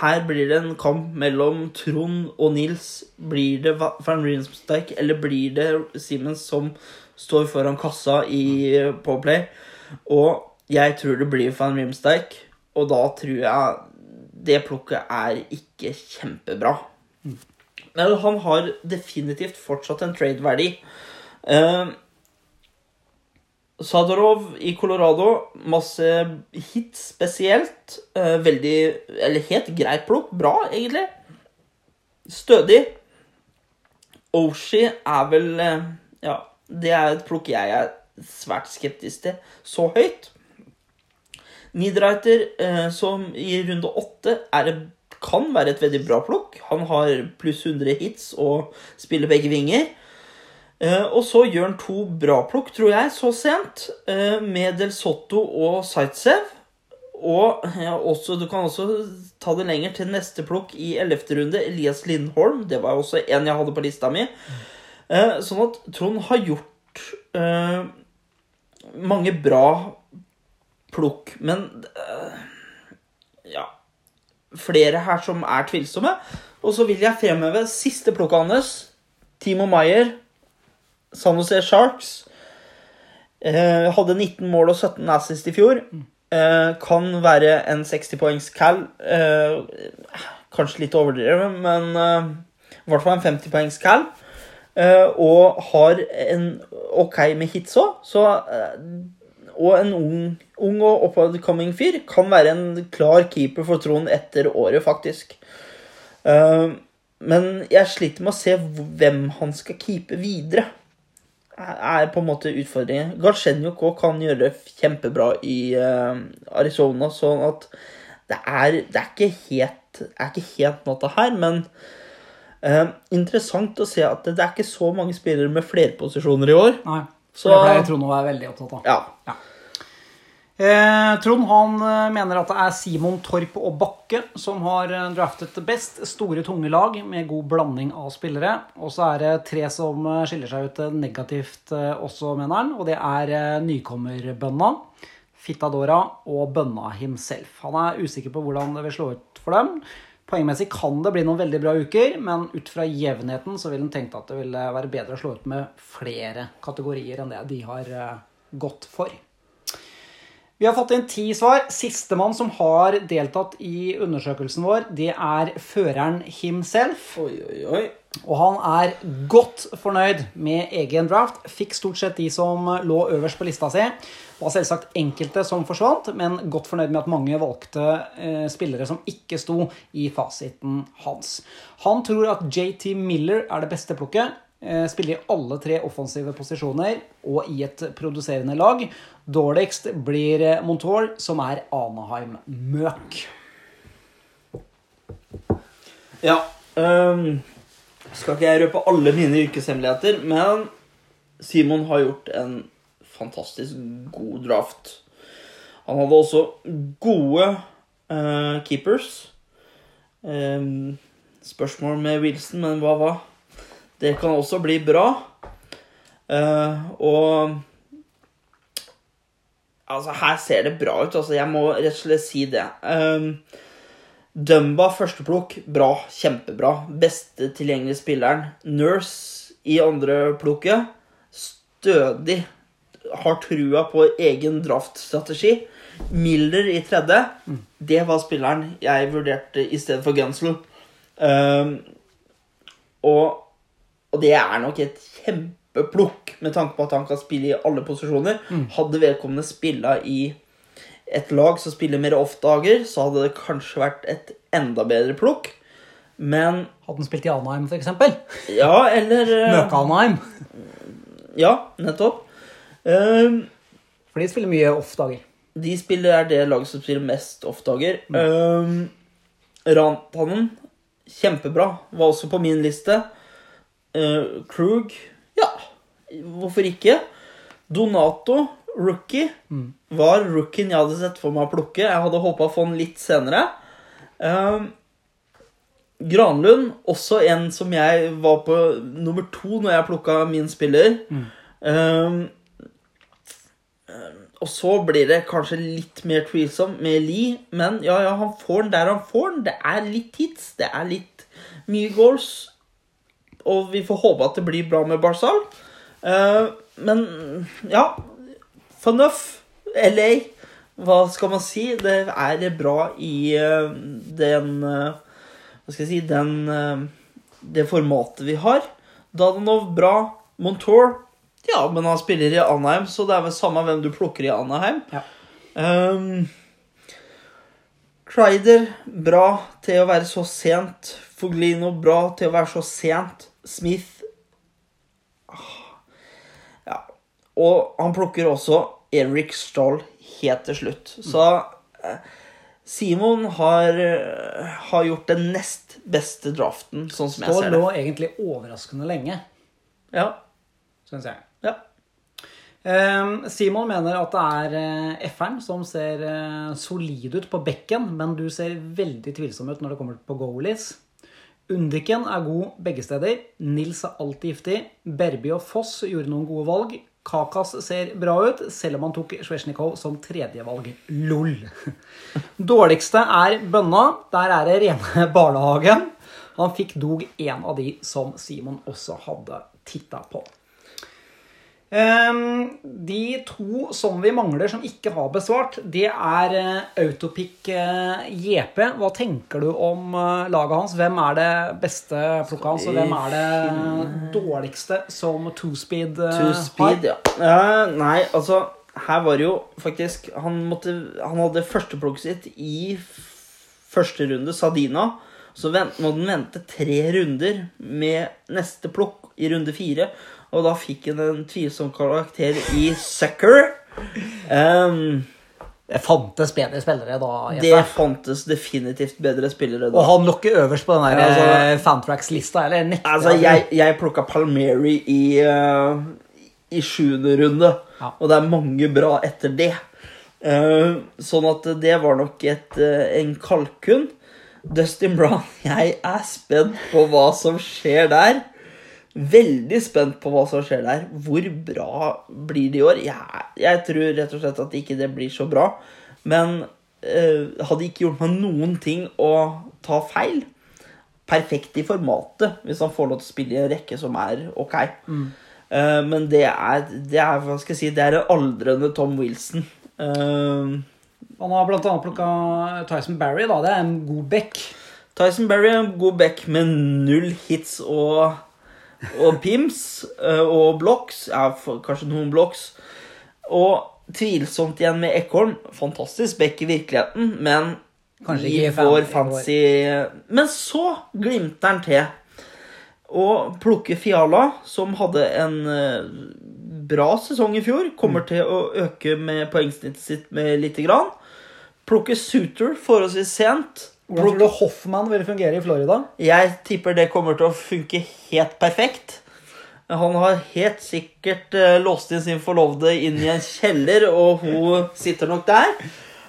Her blir det en kamp mellom Trond og Nils. Blir det Van Rinsdijk, eller blir det Simmons som står foran kassa i Powerplay? Og jeg tror det blir Van Rinsdijk, og da tror jeg det plukket er ikke kjempebra. Men han har definitivt fortsatt en trade-verdi. Eh, Sadorov i Colorado, masse hits spesielt. Eh, veldig Eller helt greit plukk. Bra, egentlig. Stødig. Oshi er vel eh, Ja, det er et plukk jeg er svært skeptisk til. Så høyt. Niederreiter, eh, som i runde åtte er et kan være et veldig bra plukk. Han har pluss 100 hits og spiller begge vinger. Eh, og så gjør han to bra plukk, tror jeg, så sent, eh, med Del Sotto og Zaitsev. Og også, du kan også ta det lenger til neste plukk i 11. runde, Elias Lindholm. Det var også en jeg hadde på lista mi. Eh, sånn at Trond har gjort mange bra plukk, men ja Flere her som er tvilsomme. Og så vil jeg fremheve siste plukket hans, Timo Maier. San Jose Sharks. Eh, hadde 19 mål og 17 assist i fjor. Eh, kan være en 60-poengs cal. Eh, kanskje litt overdrevet, men eh, i hvert fall en 50-poengs cal. Eh, og har en ok med hits òg, så eh, Og en ung, ung og upcoming fyr kan være en klar keeper for Trond etter året, faktisk. Men jeg sliter med å se hvem han skal keepe videre er på en måte utfordringen. Galsjenjuk òg kan gjøre det kjempebra i eh, Arizona, sånn at det er, det er ikke helt er ikke helt natta her, men eh, interessant å se at det, det er ikke så mange spillere med flerposisjoner i år. Nei, Så- så det pleier Trond å være veldig opptatt av. Ja. Eh, Trond han eh, mener at det er Simon Torp og Bakke som har eh, draftet best. Store, tunge lag med god blanding av spillere. Og så er det tre som eh, skiller seg ut negativt også, mener han. Og det er nykommerbønna, Fittadora og bønna himself. Han er usikker på hvordan det vil slå ut for dem. Poengmessig kan det bli noen veldig bra uker, men ut fra jevnheten så ville han tenkt at det ville være bedre å slå ut med flere kategorier enn det de har gått for. Vi har fått inn ti svar. Sistemann som har deltatt i undersøkelsen vår, det er føreren himself. Oi, oi, oi. Og han er godt fornøyd med egen draft. Fikk stort sett de som lå øverst på lista si. Det var selvsagt enkelte som forsvant, men godt fornøyd med at mange valgte eh, spillere som ikke sto i fasiten hans. Han tror at JT Miller er det beste plukket. Eh, spiller i alle tre offensive posisjoner og i et produserende lag. Dårligst blir eh, Montour, som er Anaheim-møk. Ja. um, skal ikke jeg røpe alle mine yrkeshemmeligheter, men Simon har gjort en fantastisk god draft. Han hadde også gode uh, keepers. Um, spørsmål med Wilson, men hva hva? Det kan også bli bra. Uh, og Altså, her ser det bra ut. Altså, jeg må rett og slett si det. Um, Dumba førsteplukk, bra. Kjempebra. Beste tilgjengelige spilleren. Nurse i andre plukket, stødig. Har trua på egen draftstrategi. Miller i tredje. Det var spilleren jeg vurderte i stedet for Gunsel. Um, og, og det er nok et kjempeplukk med tanke på at han kan spille i alle posisjoner. Hadde vedkommende spilla i et lag som spiller mer off-dager, så hadde det kanskje vært et enda bedre plukk. Men Hadde han spilt i Alnheim, f.eks.? ja, eller eh, Møka-Anheim. Ja, nettopp. Um, For de spiller mye off-dager. de spiller er det laget som spiller mest off-dager. Um, Rantanen, kjempebra. Var også på min liste. Uh, Krug, hvorfor ikke? Donato, rookie, var rookien jeg hadde sett for meg å plukke. Jeg hadde håpa å få den litt senere. Um, Granlund, også en som jeg var på nummer to når jeg plukka min spiller. Mm. um, og så blir det kanskje litt mer tvilsom med Lee, men ja, ja, han får den der han får den. Det er litt hits, det er litt mye goals. Og vi får håpe at det blir bra med Barzal. Uh, men ja Fornuff, LA, hva skal man si? Det er bra i uh, den uh, Hva skal jeg si Den Det formatet vi har. Dadanov, bra. Montour, ja, men han spiller i Anaheim, så det er vel samme hvem du plukker i Anaheim. Ja. Um, Kreider, bra til å være så sent. Foglino, bra til å være så sent. Smith ah, Ja. Og han plukker også Eric Stahl helt til slutt. Så eh, Simon har, eh, har gjort den nest beste draften, sånn som jeg Stål ser lå egentlig overraskende lenge, Ja. syns jeg. ja. Ehm, Simon mener at det er eh, F-eren som ser solid ut på bekken, men du ser veldig tvilsom ut når det kommer på goalies. Undiken er god begge steder. Nils er alltid giftig. Berby og Foss gjorde noen gode valg. Kakas ser bra ut, selv om han tok Svesjnikov som tredjevalg. LOL. (laughs) Dårligste er bønna. Der er det rene (laughs) barnehagen. Han fikk dog en av de som Simon også hadde titta på. Ehm, de to som vi mangler som ikke har besvart, det er eh, Autopic eh, JP. Hva tenker du om eh, laget hans? Hvem er det beste plukket hans, og hvem er det dårligste som two-speed two speed, ja. Eh, nei, altså Her var det jo faktisk Han, måtte, han hadde førsteplukket sitt i første runde, Sadina. Så vent, må den vente tre runder med neste plukk i runde fire. Og da fikk han en tvilsom karakter i Sucker. Um, Det fantes bedre spillere da. det Jeppe. fantes definitivt bedre spillere Og han lå ikke øverst på den der altså- eh, Fantrax-lista, eller nekter Altså, jeg- jeg, plukka Palmeri i, uh, i sjuende runde, Ja. og det er mange bra etter det. Uh, sånn at det var nok et, uh, en kalkun. Dustin Brown, jeg er spent på hva som skjer der. Veldig spent på hva som skjer der. Hvor bra blir det i år? Jeg, jeg tror rett og slett at ikke det blir så bra. Men eh, hadde ikke gjort meg noen ting å ta feil. Perfekt i formatet, hvis han får lov til å spille i en rekke som er ok. Eh, men det er, det er hva skal jeg si, det er en aldrende Tom Wilson. Eh, Han har blant annet plukka Tyson Barry, da. Det er en god back. Tyson Barry er en god back med null hits og, og pims eh, og blocks. Ja, kanskje noen blocks. Og tvilsomt igjen med Eckholm. Fantastisk back i virkeligheten, men Kanskje i vår fancy Men så glimter han til. Og plukker Fiala, som hadde en eh, bra sesong i fjor, kommer til å øke med poengsnittet sitt med lite grann. Plukker Suter forholdsvis sent. Hvordan tror du Hoffmann vil fungere i Florida? Jeg tipper det kommer til å funke helt perfekt. Han har helt sikkert uh, låst inn sin forlovede inn i en kjeller, og hun sitter nok der.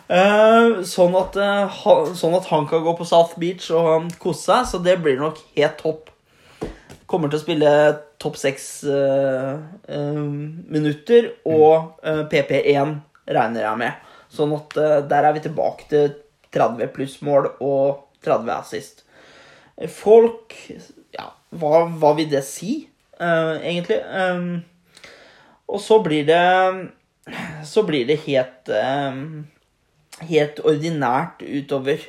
Uh, sånn, at, uh, ha, sånn at han kan gå på South Beach og kose seg, så det blir nok helt topp. Kommer til å spille topp seks eh, eh, minutter og eh, PP1, regner jeg med. Sånn at eh, der er vi tilbake til 30 pluss mål og 30 assist. Folk Ja, hva, hva vil det si, uh, egentlig? Um, og så blir det Så blir det helt um, Helt ordinært utover.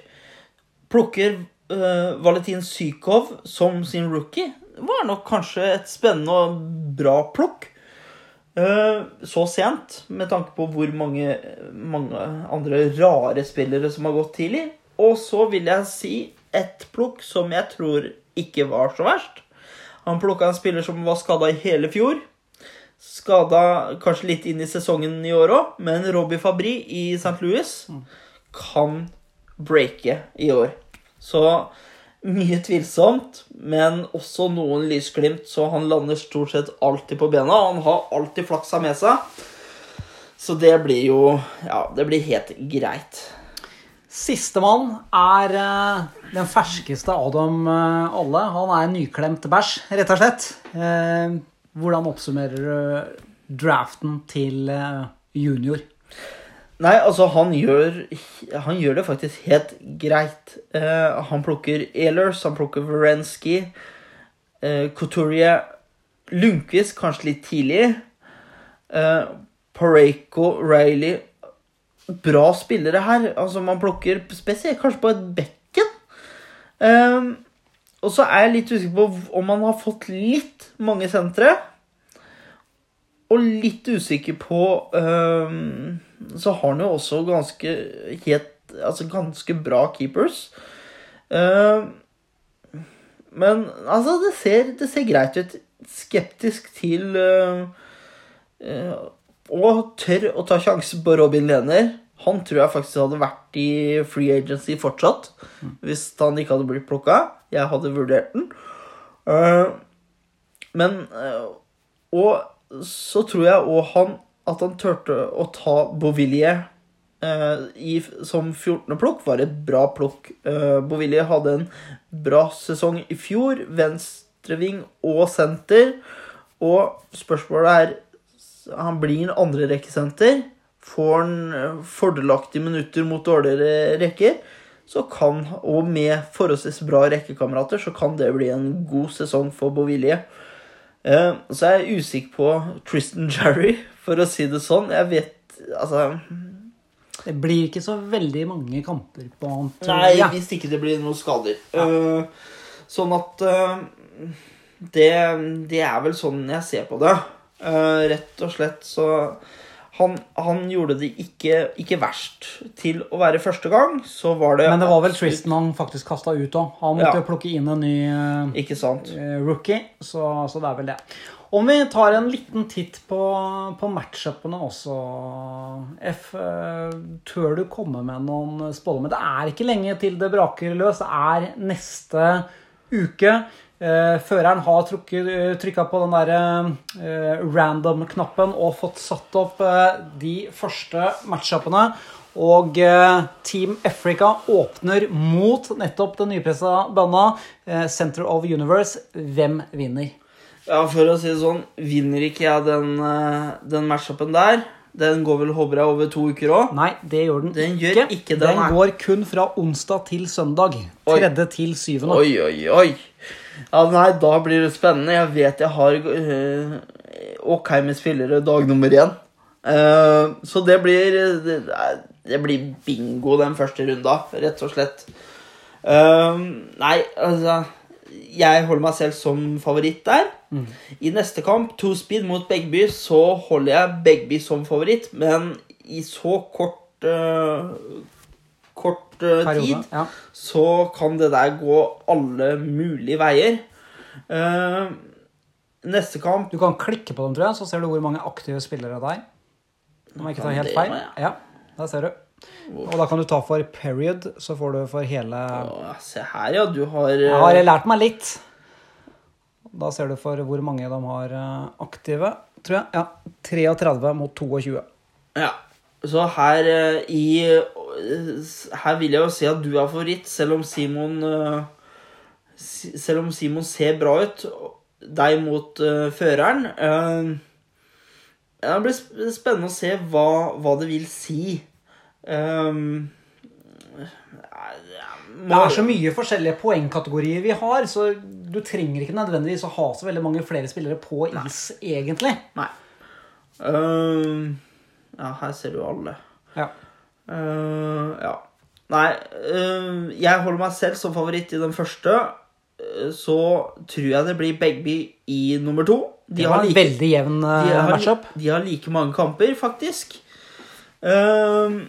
Plukker uh, Valentin Sykov som sin rookie. Var nok kanskje et spennende og bra plukk. Eh, så sent, med tanke på hvor mange, mange andre rare spillere som har gått tidlig. Og så vil jeg si et plukk som jeg tror ikke var så verst. Han plukka en spiller som var skada i hele fjor. Skada kanskje litt inn i sesongen i år òg, men Robbie Fabry i St. Louis kan breake i år. Så mye tvilsomt, men også noen lysglimt, så han lander stort sett alltid på bena. Han har alltid flaksa med seg. Så det blir jo Ja, det blir helt greit. Sistemann er eh, den ferskeste av dem eh, alle. Han er en nyklemt bæsj, rett og slett. Eh, hvordan oppsummerer du draften til junior? Nei, altså, han gjør, han gjør det faktisk helt greit. Uh, han plukker Ehlers, han plukker Verensky, uh, Couturier Lundqvist kanskje litt tidlig. Uh, Pareko, Riley Bra spillere her. Altså, man plukker spesielt kanskje på et bekken. Eh, og så er jeg litt usikker på om han har fått litt mange sentre. Og litt usikker på øhm, Så har han jo også ganske helt, Altså ganske bra keepers. Uh, men altså, det ser, det ser greit ut. Skeptisk til uh, uh, Og tør å ta sjansen på Robin Lehner. Han tror jeg faktisk hadde vært i free agency fortsatt. Hvis han ikke hadde blitt plukka. Jeg hadde vurdert den. Men Og så tror jeg òg han at han turte å ta Bovillier eh, i, som 14. plukk, var et bra plukk. Eh, Bovillier hadde en bra sesong i fjor. Venstreving og senter. Og spørsmålet er Han blir en andrerekkesenter. Får han eh, fordelaktige minutter mot dårligere rekker, så kan, og med forholdsvis bra rekkekamerater, så kan det bli en god sesong for Bovillier. Eh, Så er jeg usikker på Tristan Jarry, for å si det sånn. Jeg vet Altså Det blir ikke så veldig mange kamper på han. Nei, ja. hvis ikke det blir noen skader. Eh, Sånn at uh, det, det er vel sånn jeg ser på det. Uh, Rett og slett så han, han gjorde det ikke, ikke verst. Til å være første gang, så var det Men det var vel Tristan han faktisk kasta ut òg. Han måtte Ja. plukke inn en ny uh, rookie, så, så det er vel det. Om vi tar en liten titt på, på matchupene også, F, eh, tør du komme med noen spådommer? Det er ikke lenge til det braker løs. Det er neste uke. Eh, føreren har trykka på den der eh, random-knappen og fått satt opp eh, de første matchupene. Og eh, Team Africa åpner mot nettopp den nypressa banda eh, Center of Universe. Hvem vinner? Ja, for å si det sånn, vinner ikke jeg den, eh, den matchupen der, Den går vel, håper jeg, over to uker òg? Nei, det gjør den, Den gjør ikke Den nei. går kun fra onsdag til søndag. Oi. Tredje til syvende. Oi, oi, oi. Ja, nei, da blir det spennende. Jeg vet jeg har øh, ok med spillere dag nummer én. Uh, så det blir det, det blir bingo den første runda, rett og slett. Uh, nei, altså Jeg holder meg selv som favoritt der. I neste kamp, to speed mot Begby, så holder jeg Begby som favoritt, men i så kort uh, Kort uh, Periode. tid Ja. så kan det der gå alle mulige veier. Uh, neste kamp Du kan klikke på dem, tror jeg, så ser du hvor mange aktive spillere det er. Om jeg ikke tar helt feil. Ja, der ser du. Og da kan du ta for period, så får du for hele Å, Se her, ja. Du har eh, Jeg har lært meg litt. Da ser du for hvor mange de har eh, aktive, tror jeg. Ja, 33 mot 22. Ja. Så her eh, i eh, Her vil jeg jo si at du er favoritt, selv om Simon eh, Selv om Simon ser bra ut. Deg mot eh, føreren. Eh, det blir spennende å se hva, hva det vil si. Um, Det er så mye forskjellige poengkategorier vi har, så du trenger ikke nødvendigvis å ha så veldig mange flere spillere på is, egentlig. Nei. Um, ja, her ser du alle. Ja. Uh, ja. Nei, uh, jeg holder meg selv som favoritt i den første. Uh, Så tror jeg det blir Begby i nummer to. De Det var har en like, veldig jevn eh, matchup. de har like mange kamper, faktisk. Um,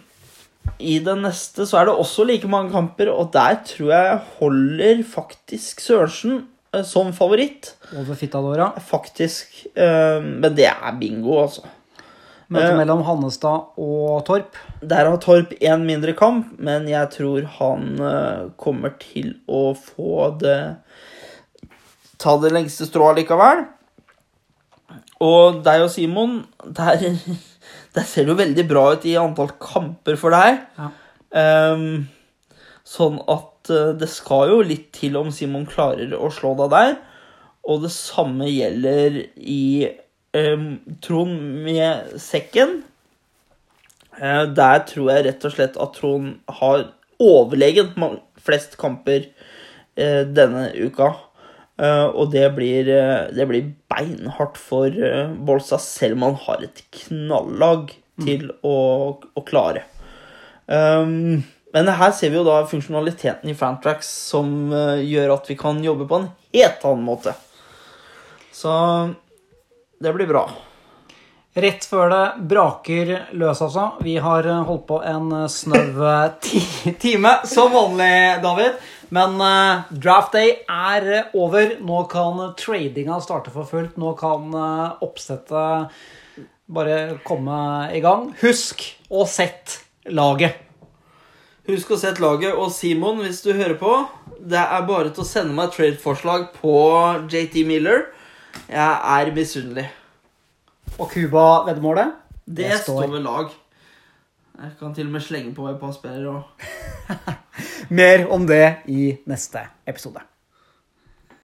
I den neste så er det også like mange kamper, og der tror jeg holder faktisk Sørensen uh, som favoritt. Over Fittadora. Faktisk. Um, men det er bingo, altså. Møte Eh. mellom Hannestad og Torp. Der har Torp én mindre kamp, men jeg tror han eh, kommer til å få det Ta det lengste strået likevel. Og deg og Simon, der, der ser jo veldig bra ut i antall kamper for deg. Ja. Um, sånn at eh, det skal jo litt til om Simon klarer å slå deg der. Og det samme gjelder i um, Trond med sekken. Uh, der tror jeg rett og slett at Trond har overlegent flest kamper uh, denne uka. Eh, og det blir, eh, det blir beinhardt for eh, Bolsa, selv om han har et knallag til å, å klare. Um, men her ser vi jo da funksjonaliteten i Fantrax som gjør at vi kan jobbe på en helt annen måte. Så det blir bra. Rett før det braker løs, altså. Vi har holdt på en snau ti time, som vanlig, David. Men uh, draft day er eh, over. Nå kan tradinga starte for fullt. Nå kan uh, oppsettet bare komme i gang. Husk å sette laget. Husk å sette laget, og Simon, hvis du hører på, det er bare til å sende meg trade-forslag på JT Miller. Jeg er misunnelig. Og Cuba-veddemålet? Det, står ved lag. Jeg kan til og med slenge på et par spillere òg. (laughs) Mer om det i neste episode.